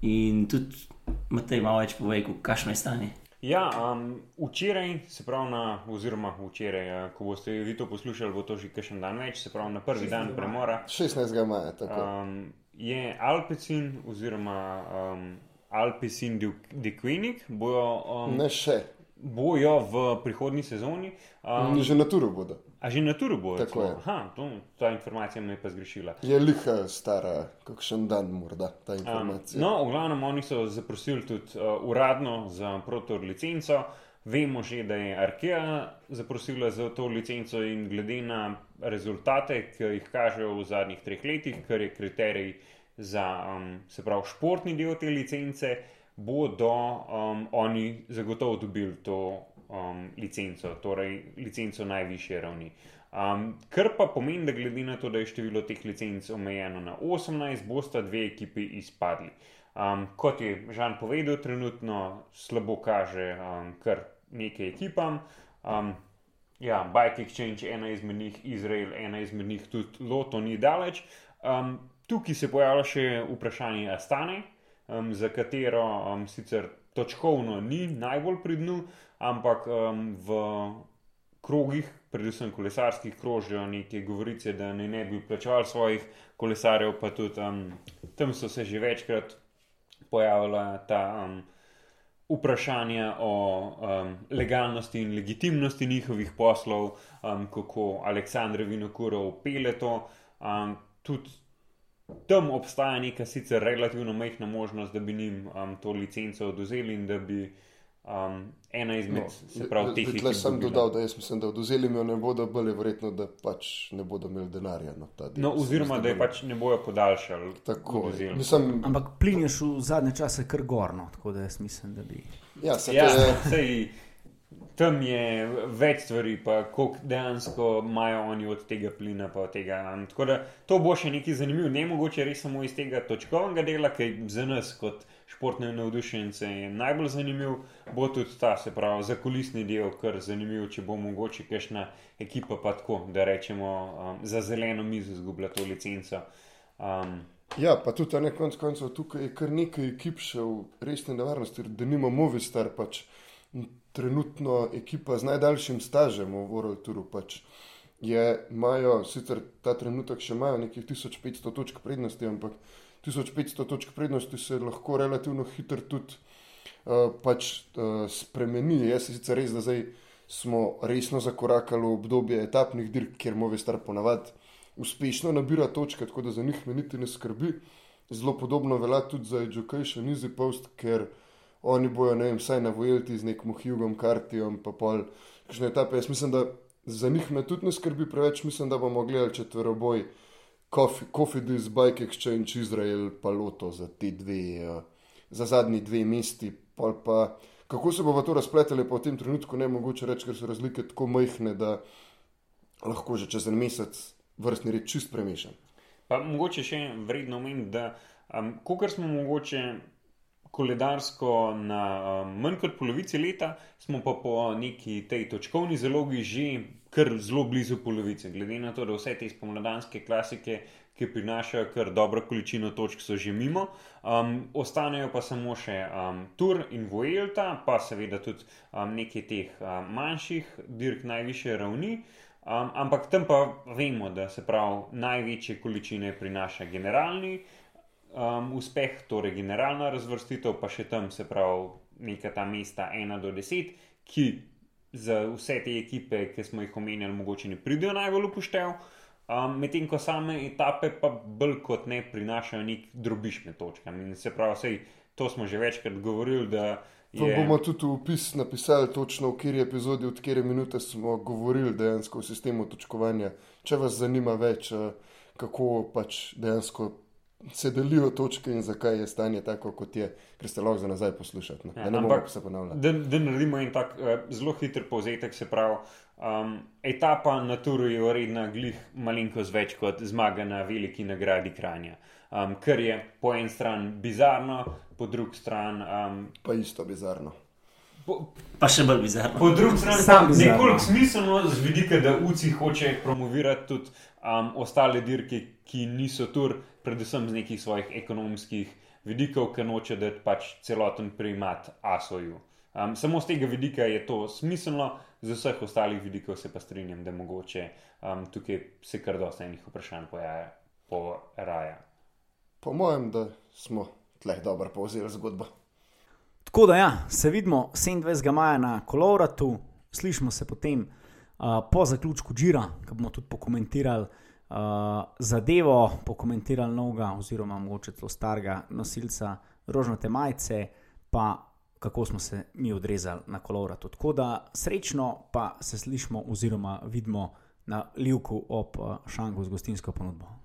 in tudi Matej malo več pove, kakšno je stanje. Ja, um, včeraj, se pravi, na, oziroma včeraj, uh, ko boste vi to poslušali, bo to že kakšen dan več, se pravi na prvi dan premora. 16. maja, tako. Um, je Alpecin oziroma um, Alpecin de Queenic, bojo, um, Ne še, bojo v prihodnji sezoni. Um, že na turu bodo. A že na turu bo? Tako je. Aha, to, ta informacija me je pa zgrešila. Je liha stara, kakšen dan morda ta Um, informacija. no, v glavnem oni so zaprosili tudi uh, uradno za protor licenco. Vemo že, da je Arkea zaprosila za to licenco in glede na rezultate, ki jih kažejo v zadnjih treh letih, kar je kriterij za um, se pravi športni del te licence, bodo um, oni zagotovo dobili to um, licenco, torej licenco najvišje ravni. Um, kar pa pomeni, da glede na to, da je število teh licenc omejeno na 18, bosta dve ekipi izpadli. Um, kot je Žan povedal, trenutno slabo kaže um, kar nekaj ekipam. Um, ja, Bike Exchange, ena izmed njih, Izrael, ena izmed njih tudi Loto ni daleč. Um, tukaj se pojavlja še vprašanje Astane, um, za katero um, sicer točkovno ni najbolj pri dnu, ampak um, v krogih, predvsem kolesarskih, krožijo neke govorice, da naj ne bi plačevali svojih kolesarjev, pa tudi um, tam so se že večkrat pojavila ta um, vprašanja o um, legalnosti in legitimnosti njihovih poslov, um, kako Aleksandr Vinokurov pele to. Um, tudi tam obstaja neka sicer relativno majhna možnost, da bi njim um, to licenco oduzeli in da bi um, ena izmed, no, se pravi, teh Tukaj ekip sem dodal, da jaz mislim, da oduzeli mi jo ne bodo, bolj je verjetno, da pač ne bodo imeli denarja. No, ta del No, oziroma, da je pač ne bojo podaljšali. Tako je. odvzeli. Mislim, Ampak plin je šel zadnje čase kar gorno, tako da jaz mislim, da bi. ja, se Ja, je, sej, tam je več stvari, pa koliko dejansko imajo oni od tega plina. pa od Tega. Um, tako da to bo še nekaj zanimivo, ne mogoče res samo iz tega točkovnega dela, ki za nas kot športne navdušence je najbolj zanimiv, bo tudi ta, se pravi, zakulisni del, kar zanimiv, če bo mogoče kakšna ekipa pa tako, da rečemo, um, za zeleno mizo izgublja to licenco. Um, Ja, pa tudi na koncu koncev tukaj je kar nekaj ekip še v resni nevarnosti, da nima Movistar pač m, trenutno ekipa z najdaljšim stažem v Touru. Pač je, imajo sicer ta trenutek še nekih 1500 točk prednosti, ampak 1500 točk prednosti se lahko relativno hitro tudi uh, pač, uh, spremeni. Jaz je sicer res, da zdaj smo resno zakorakali v obdobje etapnih dirk, kjer Movistar ponavadi uspešno nabira točke, tako da za njih me niti ne skrbi. Zelo podobno velja tudi za Education Easy Post, ker oni bojo, ne vem, vsaj na Vojelti z nekim Hugom Kartijom, pa pol kakšne etape. Jaz mislim, da za njih me tudi ne skrbi preveč, mislim, da bomo gledali četveroboj Kofidis, Bike Exchange, Izrael, pa Loto za te dve, uh, za zadnji dve mesti. Pol Pa, kako se bo pa to razpletalo, pa v tem trenutku ne mogoče reči, ker so razlike tako majhne, da lahko že čez en mesec vrstni red čist premešan. Pa mogoče še vredno omeniti, da um, ko smo mogoče koledarsko na um, manj kot polovici leta, smo pa po neki tej točkovni zalogi že kar zelo blizu polovice. Glede na to, da vse te spomladanske klasike, ki prinašajo kar dobro količino točk, so že mimo, um, ostanejo pa samo še um, Tour in Vojelta, pa seveda tudi um, nekaj teh um, manjših dirk najviše ravni. Um, ampak tam pa vemo, da se pravi največje količine prinaša generalni um, uspeh, torej generalna razvrstitev, pa še tam se pravi neka ta mesta 1 do 10, ki za vse te ekipe, ki smo jih omenjali, mogoče ne pridejo najbolj upoštev. Um, Medtem ko same etape pa bolj kot ne prinašajo nek drobiš med točkami. In se pravi, sej, to smo že večkrat govorili, da To je. bomo tudi v opis napisali, točno v kateri epizodi, od katere minute smo govorili dejansko o sistemu točkovanja. Če vas zanima več, eh, kako pač dejansko se delijo točke in zakaj je stanje tako, kot je, ker ste lahko za nazaj poslušati. Ne, Ja, ja, ne bomo ampak- se ponavljati. Da, da naredimo en tak uh, zelo hiter povzetek, se pravi, um, etapa na Turu je uredna glih malenkost več kot zmaga na veliki nagradi Kranja. Um, kar je po eni strani bizarno, po drugi strani. Um, Pa isto bizarno. po, Pa še bolj bizarno. po drugi strani pa bizarno. nekoliko smiselno z vidika, da UCI hoče promovirati tudi um, ostale dirke, ki niso tur, predvsem z nekih svojih ekonomskih vidikov, ker noče dati pač celoten primat ASO-ju. Um, samo z tega vidika je to smiselno, z vseh ostalih vidikov se pa strinjam, da mogoče um, tukaj se kar dosta enih vprašanj pojaja, poraja. Po mojem, da smo tleh dobro povzeli zgodbo. Tako da ja, se vidimo 27. maja na Kolovratu, slišimo se potem uh, po zaključku Džira, ki bomo tudi pokomentirali uh, zadevo, pokomentirali novega, oziroma mogoče celo starega nosilca rožnate majice, pa kako smo se mi odrezali na kolovrat. Tako da srečno, pa se slišmo oziroma vidimo na Livku ob uh, Šangu z gostinsko ponudbo.